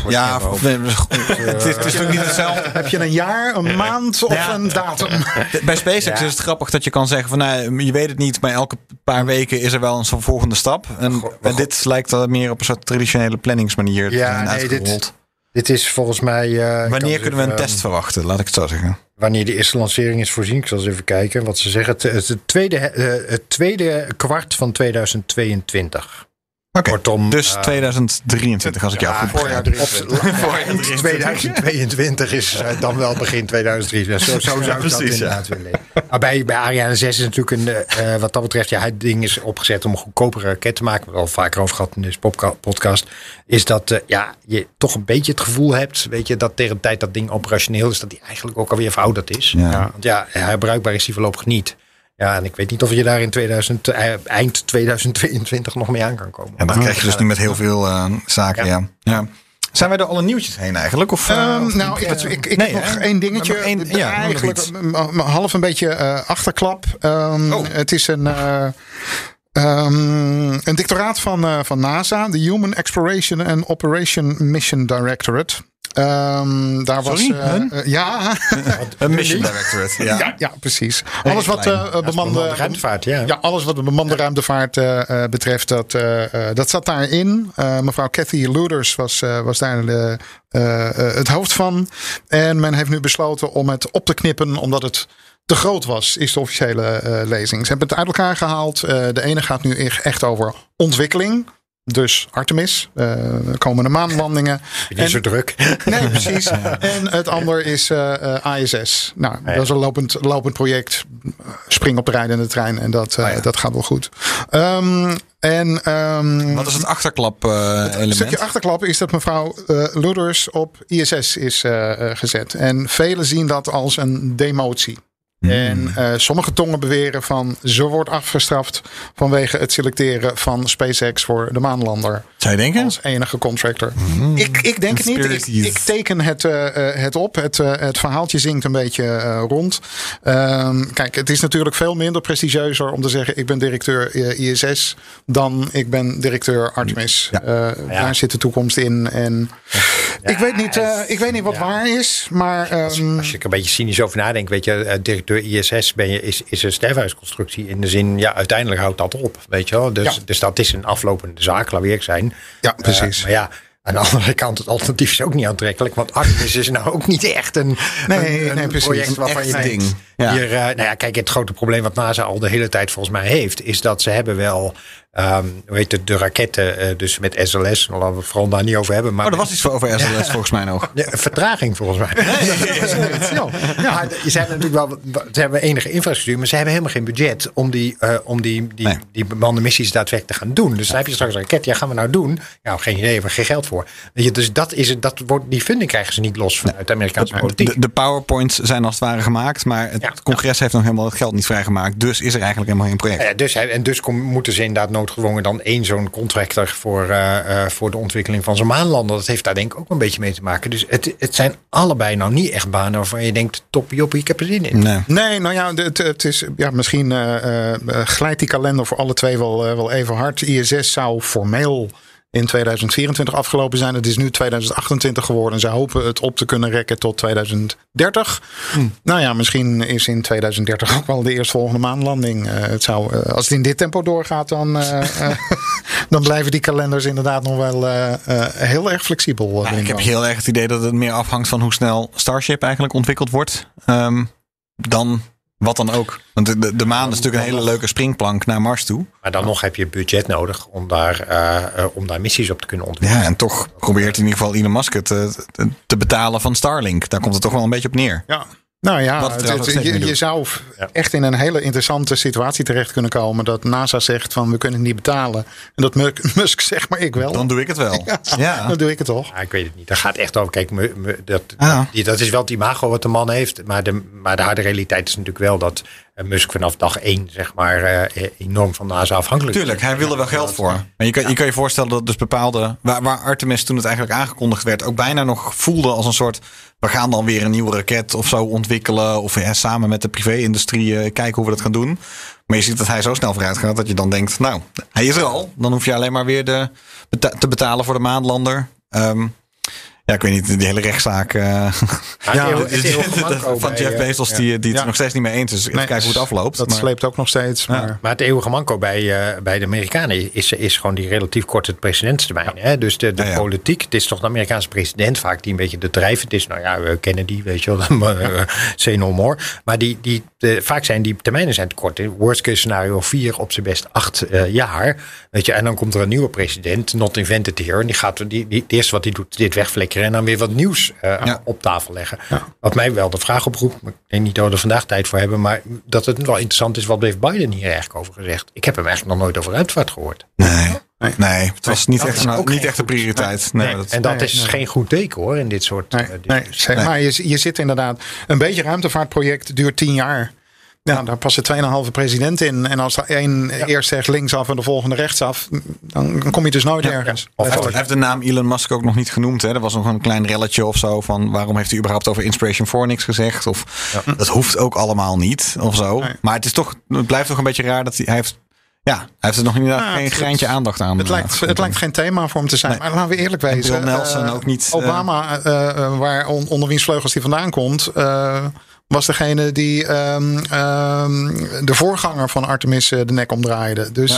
ja, kennen we of- het, is, het is natuurlijk niet hetzelfde. Heb je een jaar, een maand of Ja. een datum? Bij SpaceX Ja. is het grappig dat je kan zeggen van nou, je weet het niet, maar elke paar weken is er wel een volgende stap. En, en dit lijkt meer op een soort traditionele planningsmanier te Ja, zijn nee, dit-. Dit is volgens mij... eh, Wanneer eens kunnen we een even, test verwachten? Laat ik het zo zeggen. Wanneer de eerste lancering is voorzien. Ik zal eens even kijken wat ze zeggen. Het, het, het tweede, eh, het tweede kwart van 2022. Kortom, dus eh, 2023 als ik jou ja, goed voorjaar begrijp. Of 2022 is eh, dan wel begin 2023. Zo, zo zou ik dat ja. inderdaad willen. Maar bij, bij Ariane 6 is natuurlijk een, eh, eh, wat dat betreft, ja, het ding is opgezet om een goedkopere raket te maken. We hebben het al vaker over gehad in deze podcast. Is dat eh, ja, je toch een beetje het gevoel hebt, weet je, dat tegen de tijd dat ding operationeel is, dat die eigenlijk ook alweer verouderd is. Ja. Want ja, herbruikbaar is die voorlopig niet. Ja, en ik weet niet of je daar in 2000, eh, eind 2022 nog mee aan kan komen. En dat krijg je dus nu met heel veel eh, zaken, ja. Ja. ja. Zijn wij door alle nieuwtjes heen eigenlijk? Of, eh, Ehm, of nou, ik, ik, ik Nee, heb nog één dingetje. Nog één- ja, nog eigenlijk half een beetje eh, achterklap. Ehm, Oh. Het is een, eh, ehm, een dictoraat van, eh, van NASA, de Human Exploration and Operation Mission Directorate. Ehm, daar was. Sorry, eh, hun? eh, ja, Een mission directorate, ja. ja, ja, precies. Alles wat eh, bemande, bemande ruimtevaart, ja. ja, alles wat de bemande ruimtevaart eh, eh, betreft, dat, dat zat daarin. Mevrouw Cathy Luders was, eh, was daar de, het hoofd van. En men heeft nu besloten om het op te knippen, omdat het te groot was, is de officiële eh, lezing. Ze hebben het uit elkaar gehaald. Eh, de ene gaat nu echt over ontwikkeling. Dus Artemis, eh, er komen de maanlandingen. Niet zo druk. Nee, precies. En het ander is eh, eh, ISS. Nou, dat is een lopend, lopend project. Spring op de rijdende trein en dat, eh, Oh ja. dat gaat wel goed. Ehm, en ehm, Wat is het achterklap eh, een element? stukje achterklap is dat mevrouw eh Luders op ISS is eh, eh, gezet. En velen zien dat als een demotie. En eh, sommige tongen beweren van ze wordt afgestraft vanwege het selecteren van SpaceX voor de maanlander Zou je denken? als enige contractor. Ik, ik denk het niet. Ik, teken het, eh, eh, het op. Het, eh, het verhaaltje zingt een beetje eh, rond. Ehm, kijk, het is natuurlijk veel minder prestigieuzer om te zeggen: ik ben directeur ISS dan ik ben directeur Artemis. Ja. Eh, Daar zit de toekomst in. En ik, weet niet, eh, ik weet niet wat waar is, maar. ehm, Als je er een beetje cynisch over nadenkt, weet je, eh, directeur ISS ben je, is, is een sterfhuisconstructie. In de zin, ja, uiteindelijk houdt dat op. Weet je wel? Dus, Ja. dus dat is een aflopende zaak, laat ik zijn. Ja, precies. Eh, maar ja, aan de andere kant, het alternatief is ook niet aantrekkelijk. Want Artemis is nou ook niet echt een, Nee, een, een nee, precies. project Een waarvan je denkt. ding. Ja. Hier, eh, nou ja, kijk, het grote probleem wat NASA al de hele tijd volgens mij heeft, is dat ze hebben wel, ehm hoe heet het, de raketten, eh, dus met SLS, daar laten we het vooral daar niet over hebben. Maar Oh, er was iets voor over SLS volgens mij nog. Ja, vertraging volgens mij. Ja, ze hebben natuurlijk wel ze hebben enige infrastructuur, maar ze hebben helemaal geen budget om die, eh, om die, die, Nee. die bemande missies daadwerkelijk te gaan doen. Dus dan heb je straks een raket, ja, gaan we nou doen? Ja, geen idee, hebben we geen geld voor. Weet je, dus dat is het, dat wordt, die funding krijgen ze niet los vanuit de Amerikaanse politiek. De, de powerpoints zijn als het ware gemaakt, maar het congres heeft nog helemaal het geld niet vrijgemaakt. Dus is er eigenlijk helemaal geen project. Ja, dus, en dus kom- moeten ze inderdaad noodgedwongen dan één zo'n contractor voor, eh, eh, voor de ontwikkeling van zo'n maanlander. Dat heeft daar denk ik ook een beetje mee te maken. Dus het, het zijn allebei nou niet echt banen waarvan je denkt, top joppie, ik heb er zin in. Nee. Nee, nou ja, het, het is, ja misschien eh, eh, glijdt die kalender voor alle twee wel, wel even hard. ISS zou formeel in 2024 afgelopen zijn. Het is nu 2028 geworden. Ze hopen het op te kunnen rekken tot 2030. Nou ja, misschien is in 2030 ook wel de eerstvolgende maanlanding. Eh, het zou, eh, als het in dit tempo doorgaat, dan, eh, dan blijven die kalenders inderdaad nog wel heel erg flexibel. Ja, ik heb heel erg het idee dat het meer afhangt van hoe snel Starship eigenlijk ontwikkeld wordt. ehm, dan wat dan ook. Want de, de, de maan is natuurlijk een hele leuke springplank naar Mars toe. Maar dan nog heb je budget nodig om daar, eh, eh, om daar missies op te kunnen ontwikkelen. Ja, en toch probeert in ieder geval Elon Musk het eh, te, te betalen van Starlink. Daar komt het toch wel een beetje op neer. Ja. Nou ja, het het- je, zou Ja. echt in een hele interessante situatie terecht kunnen komen. Dat NASA zegt van we kunnen het niet betalen. En dat Mu- Musk zegt maar ik wel. Dan doe ik het wel. Ja. Dan doe ik het toch. Ja, ik weet het niet. Daar gaat echt over. Kijk, me- me- dat, die, dat is wel het imago wat de man heeft. Maar de, maar de harde realiteit is natuurlijk wel dat Musk vanaf dag één, zeg maar, eh, enorm van NASA afhankelijk. Tuurlijk, hij wil er wel geld voor. Maar je kan, je kan je voorstellen dat dus bepaalde. Waar, waar Artemis toen het eigenlijk aangekondigd werd, ook bijna nog voelde als een soort. We gaan dan weer een nieuwe raket of zo ontwikkelen. Of ja, samen met de privé-industrie eh, kijken hoe we dat gaan doen. Maar je ziet dat hij zo snel vooruit gaat dat je dan denkt: Nou, hij is er al. Dan hoef je alleen maar weer de, te betalen voor de maanlander. Ehm, ja, ik weet niet, die hele rechtszaak. eh, Ja, van bij, Jeff Bezos, ja. die, die het Ja. nog steeds niet mee eens is. Even Nee, kijken hoe het afloopt. Dat maar- sleept ook nog steeds. Maar Maar het eeuwige manco bij, eh, bij de Amerikanen is, is gewoon die relatief korte presidentstermijn. Hè? Dus de, de Ja, ja. politiek, het is toch de Amerikaanse president vaak die een beetje de drijvend is. Nou ja, we kennen die, weet je wel, eh, say no more. Maar die, die, de, vaak zijn die termijnen zijn te kort. hè. Worst case scenario vier, op zijn best acht jaar. Weet je, en dan komt er een nieuwe president, not invented here. En die gaat, die, die, het eerste wat hij doet, dit en dan weer wat nieuws eh, Ja. op tafel leggen. Wat mij wel de vraag oproept, maar ik denk niet dat we er vandaag tijd voor hebben, maar dat het wel interessant is, wat heeft Biden hier eigenlijk over gezegd? Ik heb hem eigenlijk nog nooit over ruimtevaart gehoord. Nee, nee, het was niet, dat echt, niet echt een goed- prioriteit. Nee, dat- en dat nee, is nee. geen goed teken hoor, in dit soort nee, eh, zeg maar je, je zit inderdaad. Een beetje ruimtevaartproject duurt tien jaar. Ja, daar past er 2,5 president in. En als er één eerst zegt linksaf en de volgende rechtsaf, dan, kom je dus nooit ergens. Of Hij heeft, de naam Elon Musk ook nog niet genoemd. Hè? Er was nog een klein relletje of zo van waarom heeft hij überhaupt over Inspiration 4 niks gezegd? Of dat hoeft ook allemaal niet of zo. Nee. Maar het, is toch, het blijft toch een beetje raar dat hij, hij heeft. Ja, hij heeft er nog inderdaad Ja, geen greintje aandacht aan. Het eh, lijkt, het lijkt geen thema voor hem te zijn. Nee. Maar laten we eerlijk En wezen. Bill Nelson eh, ook niet, Obama, eh, waar on- onder wiens vleugels hij vandaan komt, was degene die ehm, ehm, de voorganger van Artemis eh, de nek omdraaide. Dus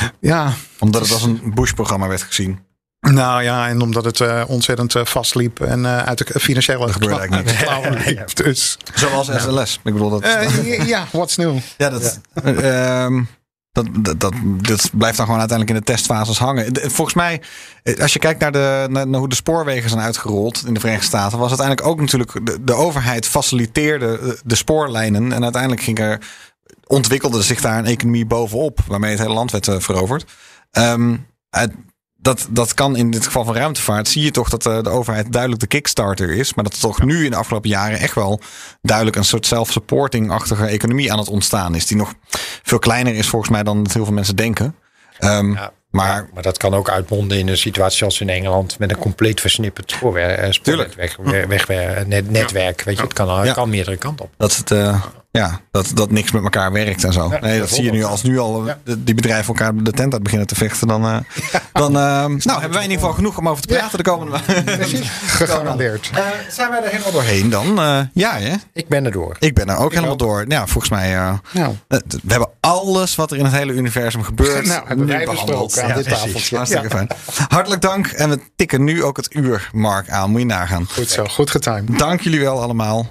Ja. ja. Omdat het als een Bush-programma werd gezien. Nou ja, en omdat het eh, ontzettend eh, vastliep en uit de financiële gebeurde eigenlijk niks. klauwen liep. Dus Zoals SLS. Ik bedoel dat. ja, what's new? Ja, dat, ehm, dat, dat, dat, blijft dan gewoon uiteindelijk in de testfases hangen. Volgens mij, eh, als je kijkt naar, de, naar, hoe de spoorwegen zijn uitgerold in de Verenigde Staten, was uiteindelijk ook natuurlijk de, overheid faciliteerde eh, de spoorlijnen. En uiteindelijk ging er, ontwikkelde zich daar een economie bovenop, waarmee het hele land werd eh, veroverd. Het- dat, dat kan in dit geval van ruimtevaart. Zie je toch dat eh, de overheid duidelijk de kickstarter is. Maar dat er toch nu in de afgelopen jaren echt wel duidelijk een soort self-supporting-achtige economie aan het ontstaan is. Die nog veel kleiner is volgens mij dan dat heel veel mensen denken. Ehm, Ja. Maar Maar dat kan ook uitmonden in een situatie zoals in Engeland met een compleet versnipperd eh, spoornetwerk, weg, weg, weg- net, netwerk. Weet je, het kan, meerdere kanten op. dat, het, eh, ja, dat, dat niks met elkaar werkt en zo. nee, dat zie je nu als nu al die bedrijven elkaar de tent uit beginnen te vechten. Dan, eh, dan eh, nou, hebben wij in ieder geval genoeg om over te praten de komende Gegarandeerd. Eh, zijn wij er helemaal doorheen dan? Ja, hè? Ik ben er door. Ik ben er ook helemaal door. Ja, volgens mij. Nou. we hebben alles wat er in het hele universum gebeurt. Nou, hebben nu behandeld. aan dit precies. tafeltje. Hartstikke fijn. Hartelijk dank. En we tikken nu ook het uurmark aan. Moet je nagaan. Goed zo, goed getimed. Dank jullie wel allemaal